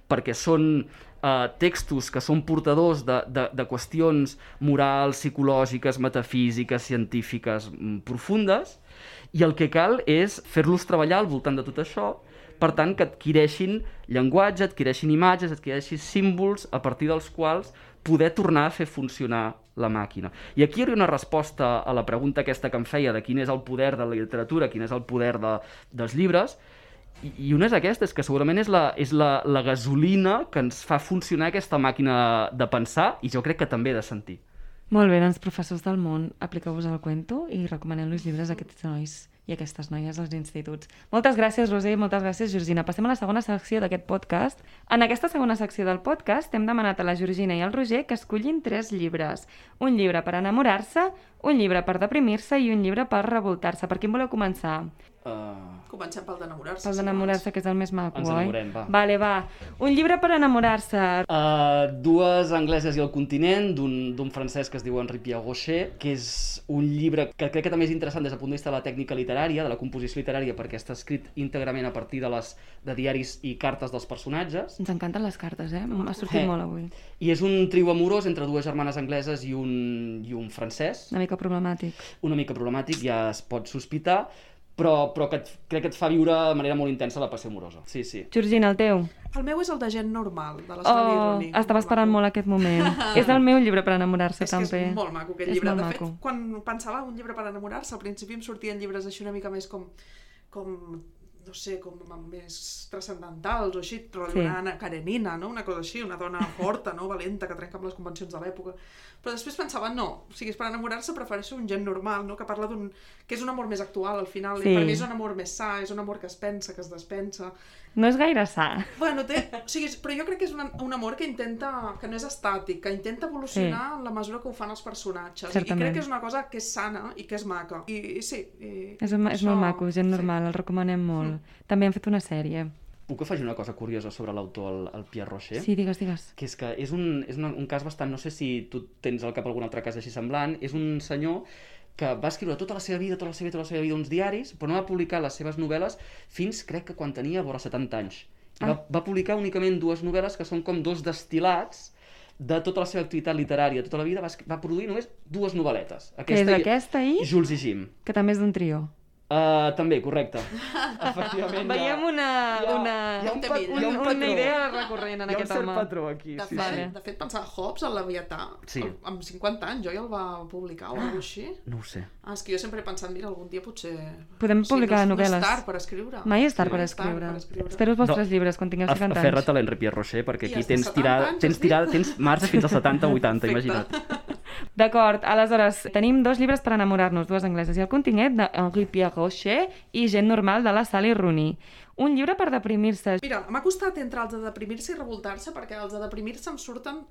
perquè són eh, textos que són portadors de, de, de qüestions morals, psicològiques, metafísiques, científiques mm, profundes, i el que cal és fer-los treballar al voltant de tot això, per tant, que adquireixin llenguatge, adquireixin imatges, adquireixin símbols a partir dels quals poder tornar a fer funcionar la màquina. I aquí hi hauria una resposta a la pregunta aquesta que em feia de quin és el poder de la literatura, quin és el poder de, dels llibres, i, i una és aquesta, és que segurament és, la, és la, la gasolina que ens fa funcionar aquesta màquina de pensar i jo crec que també de sentir. Molt bé, doncs professors del món, apliqueu-vos el cuento i recomaneu-los llibres a aquests nois i aquestes noies als instituts. Moltes gràcies, Roser, moltes gràcies, Georgina. Passem a la segona secció d'aquest podcast. En aquesta segona secció del podcast hem demanat a la Georgina i al Roger que escollin tres llibres. Un llibre per enamorar-se, un llibre per deprimir-se i un llibre per revoltar-se. Per quin voleu començar? Uh, Comencem pel d'enamorar-se. Pel d'enamorar-se, que és el més maco, Ens oi? enamorem, va. Vale, va. Un llibre per enamorar-se. Uh, dues angleses i el continent, d'un d'un francès que es diu Henri Pierre Rocher, que és un llibre que crec que també és interessant des del punt de vista de la tècnica literària, de la composició literària, perquè està escrit íntegrament a partir de, les, de diaris i cartes dels personatges, Ens encanten les cartes, eh? M'ha sortit Eh. molt avui. i és un trio amorós entre dues germanes angleses i un, i un francès, Una mica problemàtic. una mica problemàtic, ja es pot sospitar, però, però que et, crec que et fa viure de manera molt intensa la passió amorosa. Sí, sí. Georgina, el teu. El meu és el de gent normal, de la Sally Oh, Rooney. estava esperant maco. molt aquest moment. és el meu llibre per enamorar-se, És que també. és molt maco aquest És llibre. De maco. fet, quan pensava un llibre per enamorar-se, al principi em sortien llibres així una mica més com, com no sé, com més transcendentals o així, rotllo Sí. una Anna Karenina, no? una cosa així, una dona forta, no? valenta, que trenca amb les convencions de l'època. Però després pensava, no, o sigui, per enamorar-se prefereixo un gent normal, no? que parla d'un... que és un amor més actual al final, Sí. i per mi és un amor més sa, és un amor que es pensa, que es despensa. No és gaire sa. Bueno, té, o sigui, però jo crec que és un, un amor que intenta, que no és estàtic, que intenta evolucionar Sí. en la mesura que ho fan els personatges. I Certament. crec que és una cosa que és sana i que és maca. I, i sí, i És, un- és això- molt maco, gent normal, el recomanem molt. També han fet una sèrie. Puc afegir una cosa curiosa sobre l'autor, el, el Pierre Rocher? Sí, digues, digues. que és que és un, és una, un cas bastant, no sé si tu tens al cap algun altre cas així semblant, és un senyor que va escriure tota la seva vida, tota la seva vida, tota la seva vida uns diaris, però no va publicar les seves novel·les fins, crec que quan tenia vora 70 anys. I va, Ah. va publicar únicament dues novel·les que són com dos destilats de tota la seva activitat literària, tota la vida va, va produir només dues novel·letes. Que és aquesta i... Jules i Jim. Que també és d'un trio. Uh, també, correcte. Efectivament. Veiem una, hi ha- una, hi ha un, pa, Un- hi ha un una idea recurrent en hi ha aquest un cert home. patró aquí. De, Sí, fet, sí. de fet, pensava Hobbes, el Leviatà, Sí. el, amb 50 anys, oi, el va publicar o alguna cosa així? No ho sé. Ah, és que jo sempre he pensat, mira, algun dia potser... Podem publicar no, novel·les. No és tard per escriure. Mai és tard No per és tard escriure. per escriure. Espero els vostres No. llibres quan tingueu Af- 50 anys. Aferra't a l'Henri Pierre Rocher, perquè I aquí tens 70 tirada, anys, tens tirada, tens marge fins als 70 o 80, Perfecte. imagina't. D'acord, aleshores, tenim dos llibres per enamorar-nos, dues angleses i el continent d'Henri Pierre Rocher i Gent normal de la Sally Rooney. Un llibre per deprimir-se. Mira, m'ha costat entre els de deprimir-se i revoltar-se, perquè els de deprimir-se em surten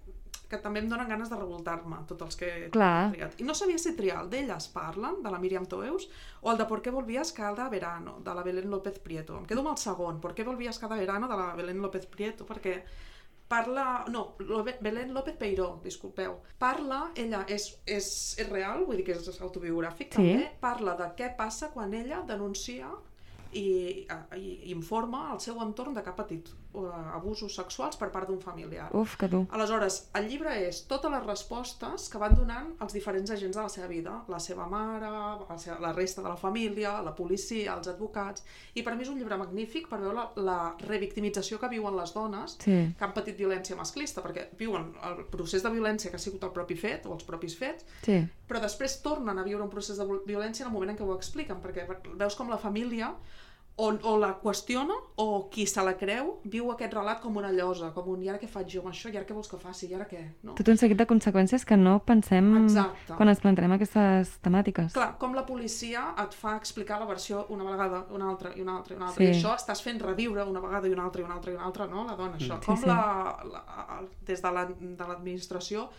que també em donen ganes de revoltar-me, tots els que Clar. he triat. I no sabia si triar el d'elles parlen, de la Míriam Toeus, o el de Por qué volvías cada verano, de la Belén López Prieto. Em quedo amb el segon, Por qué volvías cada verano, de la Belén López Prieto, perquè parla... No, Belén López Peiró, disculpeu. Parla, ella és, és, és real, vull dir que és autobiogràfic Sí. també, parla de què passa quan ella denuncia i, i informa al seu entorn de que ha patit uh, abusos sexuals per part d'un familiar. Uf, que dur. Aleshores, el llibre és totes les respostes que van donant els diferents agents de la seva vida, la seva mare, la, seva, la resta de la família, la policia, els advocats, i per mi és un llibre magnífic per veure la, la revictimització que viuen les dones Sí. que han patit violència masclista, perquè viuen el procés de violència que ha sigut el propi fet, o els propis fets, Sí. però després tornen a viure un procés de viol- violència en el moment en què ho expliquen, perquè veus com la família o, o la qüestiona o qui se la creu viu aquest relat com una llosa, com un i ara què faig jo amb això, i ara què vols que faci, i ara què? No? Tot un seguit de conseqüències que no pensem Exacte. quan ens planteem aquestes temàtiques. Clar, com la policia et fa explicar la versió una vegada, una altra i una altra i una altra, Sí. i això estàs fent reviure una vegada i una altra i una altra i una altra, no? La dona, això. Sí, com sí. La, la, des de la- de l'administració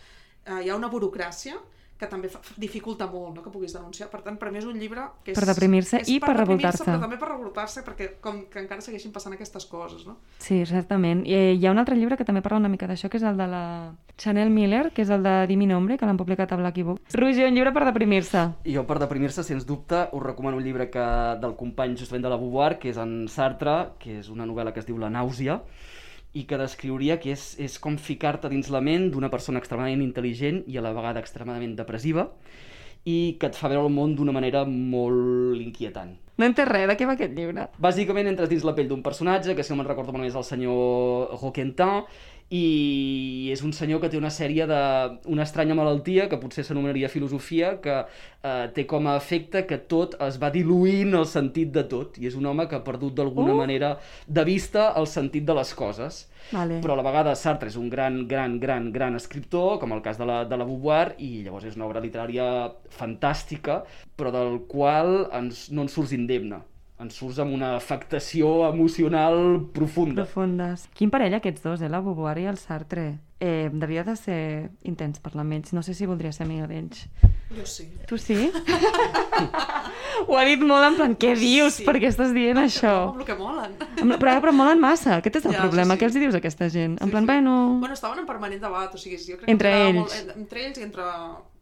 eh, hi ha una burocràcia que també fa, dificulta molt no? que puguis denunciar. Per tant, per mi és un llibre que és... Per deprimir-se i per deprimir-se, revoltar-se. Però també per revoltar-se, perquè com que encara segueixin passant aquestes coses, no? Sí, certament. I eh, hi ha un altre llibre que també parla una mica d'això, que és el de la Chanel Miller, que és el de Di mi nombre, que l'han publicat a Blacky Books. Roger, un llibre per deprimir-se. I jo, per deprimir-se, sens dubte, us recomano un llibre que, del company justament de la Beauvoir, que és en Sartre, que és una novel·la que es diu La nàusea, i que descriuria que és, és com ficar-te dins la ment d'una persona extremadament intel·ligent i a la vegada extremadament depressiva i que et fa veure el món d'una manera molt inquietant. No entès res, de què va aquest llibre? Bàsicament entres dins la pell d'un personatge, que si no me'n recordo malament és el senyor Roquentin, i és un senyor que té una sèrie de... una estranya malaltia, que potser s'anomenaria filosofia, que eh, té com a efecte que tot es va diluint el sentit de tot, i és un home que ha perdut d'alguna Uh! manera de vista el sentit de les coses. Vale. Però a la vegada Sartre és un gran, gran, gran, gran escriptor, com el cas de la, de la Beauvoir, i llavors és una obra literària fantàstica, però del qual ens, no ens surts indemne. Ens surts amb una afectació emocional profunda. Profundes. Quin parell aquests dos, eh? La Beauvoir i el Sartre. Eh, devia de ser intens parlar amb ells. No sé si voldria ser amiga d'ells. Jo sí. Tu sí? Ho ha dit molt en plan, què dius? Sí. Per què estàs dient això? Amb el que molen. Amb- Però, però molen massa. Aquest és el Ja, problema. sí. Què els dius a aquesta gent? En Sí, plan, sí. bueno... Bueno, estaven en permanent debat, o sigui, jo crec Entre que ells. Molt, en- entre ells i entre...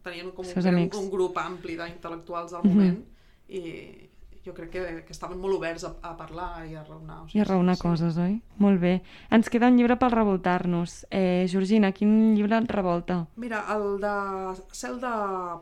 Tenien com un, amics. un grup ampli d'intel·lectuals del Mhm. moment i jo crec que, que estaven molt oberts a, a parlar i a raonar. O I a raonar coses, oi? Molt bé. Ens queda un llibre per revoltar-nos. Eh, Georgina, quin llibre et revolta? Mira, el de Cel de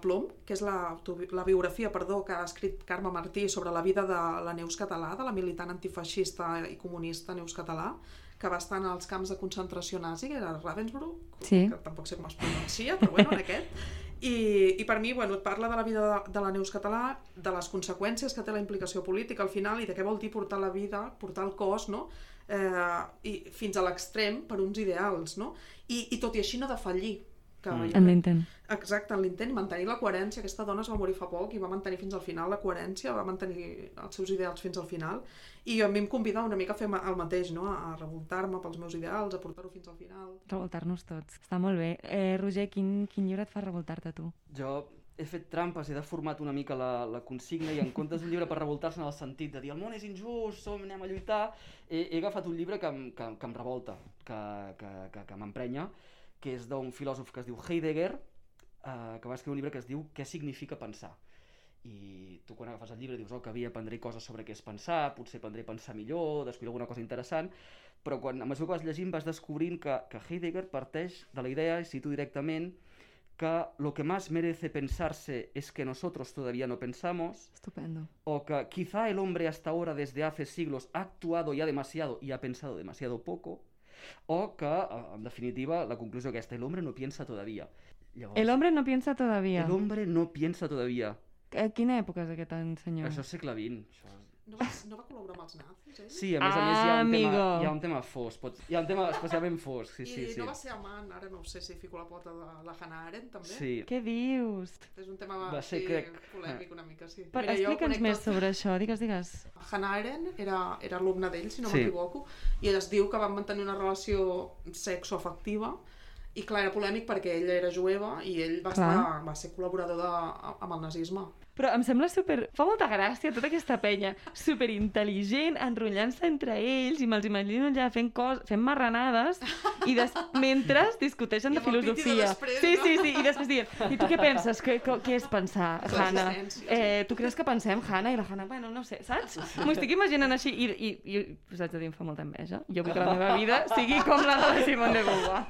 Plom, que és la, la biografia perdó, que ha escrit Carme Martí sobre la vida de la Neus Català, de la militant antifeixista i comunista Neus Català, que va estar en els camps de concentració nazi, que era Ravensbrück, Sí. que tampoc sé com es pronuncia, però bueno, en aquest. I, I per mi, bueno, et parla de la vida de, de la Neus Català, de les conseqüències que té la implicació política al final i de què vol dir portar la vida, portar el cos, no? Eh, i fins a l'extrem per uns ideals, no? I, I tot i així no defallir. Que Mm. En l'intent. Exacte, en l'intent mantenir la coherència. Aquesta dona es va morir fa poc i va mantenir fins al final la coherència, va mantenir els seus ideals fins al final. I a mi em convida una mica a fer el mateix, no? a revoltar-me pels meus ideals, a portar-ho fins al final. Revoltar-nos tots. Està molt bé. Eh, Roger, quin, quin llibre et fa revoltar-te tu? Jo he fet trampes, he deformat una mica la, la consigna i en comptes d'un llibre per revoltar-se en el sentit de dir el món és injust, som, anem a lluitar, he, he agafat un llibre que, que, que em revolta, que, que, que, que m'emprenya, que és d'un filòsof que es diu Heidegger, eh, que va escriure un llibre que es diu Què significa pensar? I tu quan agafes el llibre dius, oh, que havia aprendré coses sobre què és pensar, potser aprendré a pensar millor, descobrir alguna cosa interessant, però quan, a mesura que vas llegint vas descobrint que, que Heidegger parteix de la idea, i cito directament, que lo que más merece pensarse es que nosotros todavía no pensamos, Estupendo. o que quizá el hombre hasta ahora, desde hace siglos, ha actuado ya demasiado y ha pensado demasiado poco, o que, eh, en definitiva, la conclusió aquesta, el hombre no piensa todavía. Llavors, El hombre no piensa todavía. el hombre no piensa todavía. A quina època és aquest any, senyor? Això és segle XX. Això... No va, no va col·laborar amb els nazis, ell? Sí, a més a més hi ha un, tema, Amigo. hi ha un tema fosc, pot... hi ha un tema especialment fosc, sí, I sí, sí. no va ser amant, ara no sé si fico la pota de la Hannah Arendt, també? Sí, Què dius? És un tema Va ser, així, crec. polèmic una mica, sí. Per, jo Explica'ns més tot- sobre això, digues, digues. Hannah Arendt era, era alumne d'ell, si no Sí. m'equivoco, i es diu que van mantenir una relació sexoafectiva i clar, era polèmic perquè ella era jueva i ell va, Clar. estar, va ser col·laborador de, amb el nazisme. Però em sembla super... Fa molta gràcia tota aquesta penya super intel·ligent, enrotllant-se entre ells i me'ls imagino allà fent, cos... fent marranades i des... mentre discuteixen I de filosofia. després, sí, no? sí, sí, i després diuen, i tu què penses? Què, què, què és pensar, Hanna? Eh, tu creus que pensem, Hanna? I la Hanna, bueno, no ho sé, saps? M'ho estic imaginant així i, i, i us haig de dir, em fa molta enveja. Jo vull que la meva vida sigui com la de la Simone de Beauvoir.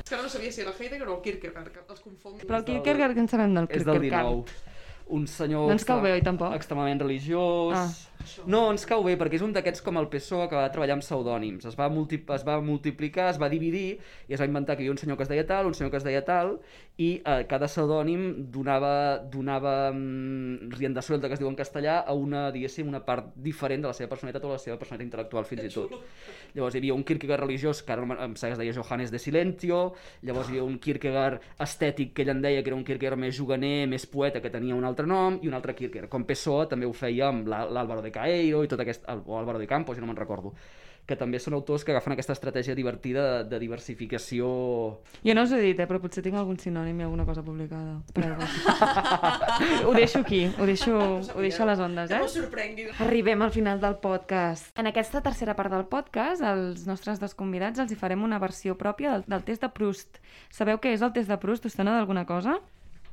És que ara no sabia si era Heidegger o el Kierkegaard, que els confonc. Però el Kierkegaard, què en sabem del és del Kierkegaard? 19. Un senyor... No ens cau bé, oi, tampoc? Extremament religiós... Ah. No, ens cau bé, perquè és un d'aquests com el PSOE que va treballar amb pseudònims. Es va, multi... es va multiplicar, es va dividir, i es va inventar que hi havia un senyor que es deia tal, un senyor que es deia tal, i eh, cada pseudònim donava, donava mm, rienda suelta, que es diu en castellà, a una, diguéssim, una part diferent de la seva personalitat o la seva personalitat intel·lectual, fins i tot. Llavors hi havia un Kierkegaard religiós que ara em sembla que es deia Johannes de Silentio, llavors hi havia un Kierkegaard estètic que ell en deia que era un Kierkegaard més juganer, més poeta, que tenia un altre nom, i un altre Kierkegaard. Com PSOE també ho feia amb l'À- l'Álvaro de Caeiro i tot aquest, o Álvaro de Campos, ja no me'n recordo que també són autors que agafen aquesta estratègia divertida de, de diversificació... Jo no us he dit, eh, però potser tinc algun sinònim i alguna cosa publicada. Espereu-vos. ho deixo aquí, ho deixo, ho deixo a les ondes, Que eh? no. Arribem al final del podcast. En aquesta tercera part del podcast, als nostres dos convidats els hi farem una versió pròpia del, del test de Proust. Sabeu què és el test de Proust? Us sona d'alguna cosa?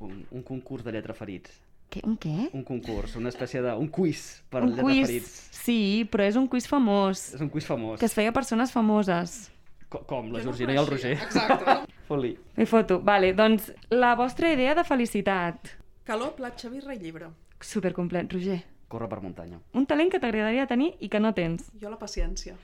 Un, un concurs de lletra ferits. Què? Un què? Un concurs, una espècie de... un quiz per un lletra quiz. ferits. Sí, però és un quiz famós, És un quiz famós. que es feia a persones famoses. Co- Com, la Jo no Georgina i el. Roger. Exacte. Fot-li. Li foto. Vale, doncs la vostra idea de felicitat. Calor, platja, birra i llibre. Supercomplet, Roger. Corre per muntanya. Un talent que t'agradaria tenir i que no tens. Jo la paciència.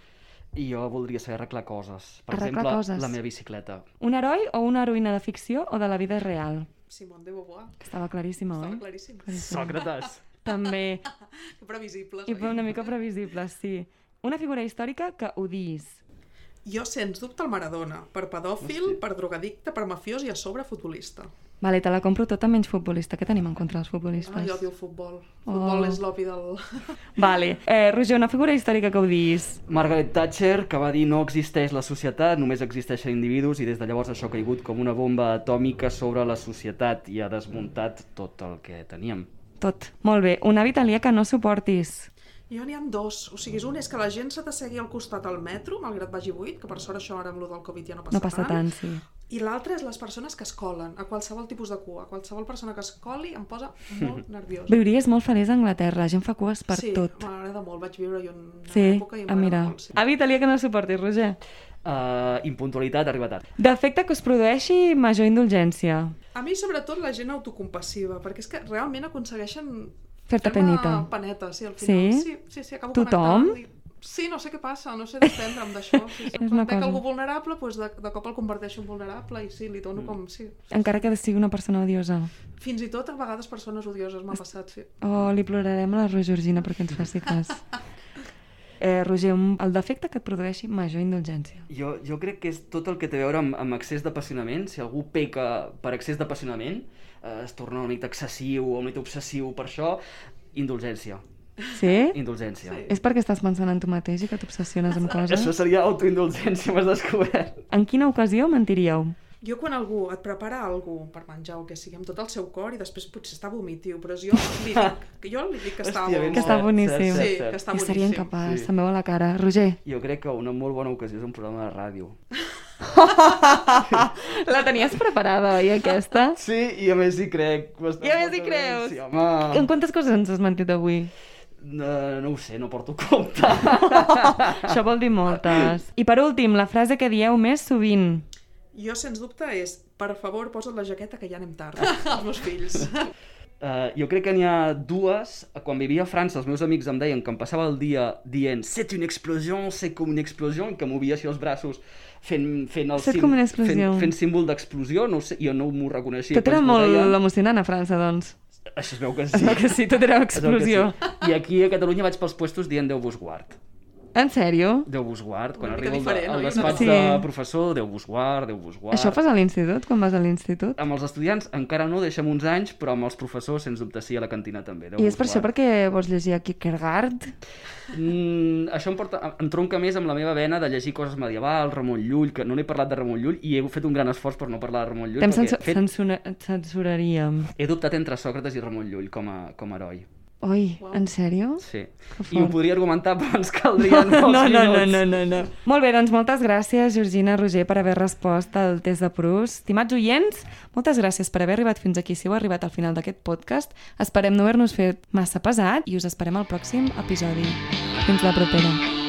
I jo voldria saber arreglar coses. Per Arreglar exemple, coses. la meva bicicleta. Un heroi o una heroïna de ficció o de la vida real? Simone de Beauvoir. Estava claríssima, Estava oi? claríssim. Sòcrates. També. Que previsibles, I oi? una mica previsible, sí. Una figura històrica que odiïs. Jo, sens dubte, el Maradona. Per pedòfil, per drogadicte, per mafiós i a sobre futbolista. Vale, te la compro tota menys futbolista. Què tenim en contra dels Ah, futbolistes? jo odio el futbol. El Oh. futbol és l'opi del... Vale. Eh, Roger, una figura històrica que odiïs. Margaret Thatcher, que va dir no existeix la societat, només existeixen individus, i des de llavors això ha caigut com una bomba atòmica sobre la societat i ha desmuntat tot el que teníem. Tot. Molt bé. Un hàbit aliè que no suportis. Jo n'hi ha dos. O sigui, un és que la gent se t'assegui al costat al metro, malgrat vagi buit, que per sort això ara amb lo del Covid ja no passa, No passa tant, sí. I l'altre és les persones que es colen a qualsevol tipus de cua. Qualsevol persona que es coli em posa molt nerviosa. Viuries molt feliç a Anglaterra. La gent fa cues per sí, tot. m'agrada molt. Vaig viure jo en una Sí, època i m'agrada mira. molt. Sí. Hàbit aliè que no suportis, Roger. Uh, impuntualitat, arriba tard. Defecte que us produeixi major indulgència. A mi, sobretot, la gent autocompassiva, perquè és que realment aconsegueixen Fer-te peneta, sí, al Sí? final. Sí, sí, sí, acabo Tothom? connectant. Sí, no sé què passa, no sé desprendre'm d'això. Sí, sí. És Quan veig algú vulnerable, doncs de, de cop el converteixo en vulnerable i sí, li Mm. dono com... Sí. Encara que sigui una persona odiosa. Fins i tot a vegades persones odioses m'ha passat, sí. Oh, li plorarem a la Roger Georgina perquè ens faci cas. Eh, Roger, un- el defecte que et produeixi major indulgència. Jo, jo crec que és tot el que té a veure amb, amb excés d'apassionament. Si algú peca per excés d'apassionament, eh, es torna una mica excessiu o una mica obsessiu per això, indulgència. Sí? Indulgència. Sí. És perquè estàs pensant en tu mateix i que t'obsessiones amb coses? Això seria autoindulgència, m'has descobert. En quina ocasió mentiríeu? Jo quan algú et prepara algú per menjar o que sigui amb tot el seu cor i després potser està vomitiu, però jo li dic, que jo li dic que està Hòstia, bo. Que està cert, boníssim. cert, Sí, cert, que cert. està Jo seria boníssim. incapaç, Sí. se'm veu a la cara. Roger, Jo crec que una molt bona ocasió és un programa de ràdio. la tenies preparada, oi, aquesta? Sí, i a més hi crec. I a més hi creus? Sí, home. En quantes coses ens has mentit avui? No, no ho sé, no porto compte. Això vol dir moltes. I per últim, la frase que dieu més sovint. Jo, sens dubte, és per favor, posa't la jaqueta que ja anem tard, els meus fills. Uh, jo crec que n'hi ha dues. Quan vivia a França, els meus amics em deien que em passava el dia dient c'est une explosion, c'est comme une explosion, i que movia així els braços fent, fent el sim- com una explosió. Fent, fent símbol d'explosió, no sé, jo no m'ho reconeixia. Tot era molt deien. emocionant a França, doncs. Això es veu que sí. Es veu que sí, tot era explosió. Sí. I aquí a Catalunya vaig pels puestos dient Déu vos guard. En sèrio? Déu vos guard. Quan arriba el, diferent, el oi? despatx Sí. de professor, Déu vos guard, Déu vos guard. Això fas a l'institut, quan vas a l'institut? Amb els estudiants encara no, deixem uns anys, però amb els professors, sens dubte, sí, a la cantina també. Déu I és per això guard. perquè vols llegir Kierkegaard? Mm, això em, porta, em tronca més amb la meva vena de llegir coses medievals, Ramon Llull, que no n'he parlat de Ramon Llull i he fet un gran esforç per no parlar de Ramon Llull. Censura censuraríem. he dubtat entre Sòcrates i Ramon Llull com a, com a heroi. Oi, Uau. en sèrio? Sí. I ho podria argumentar, però ens caldrien molts no, no, no, no, no, no. Molt bé, doncs moltes gràcies, Georgina Roger, per haver respost al test de Proust. Estimats oients, moltes gràcies per haver arribat fins aquí. Si heu arribat al final d'aquest podcast, esperem no haver-nos fet massa pesat i us esperem al pròxim episodi. Fins la propera.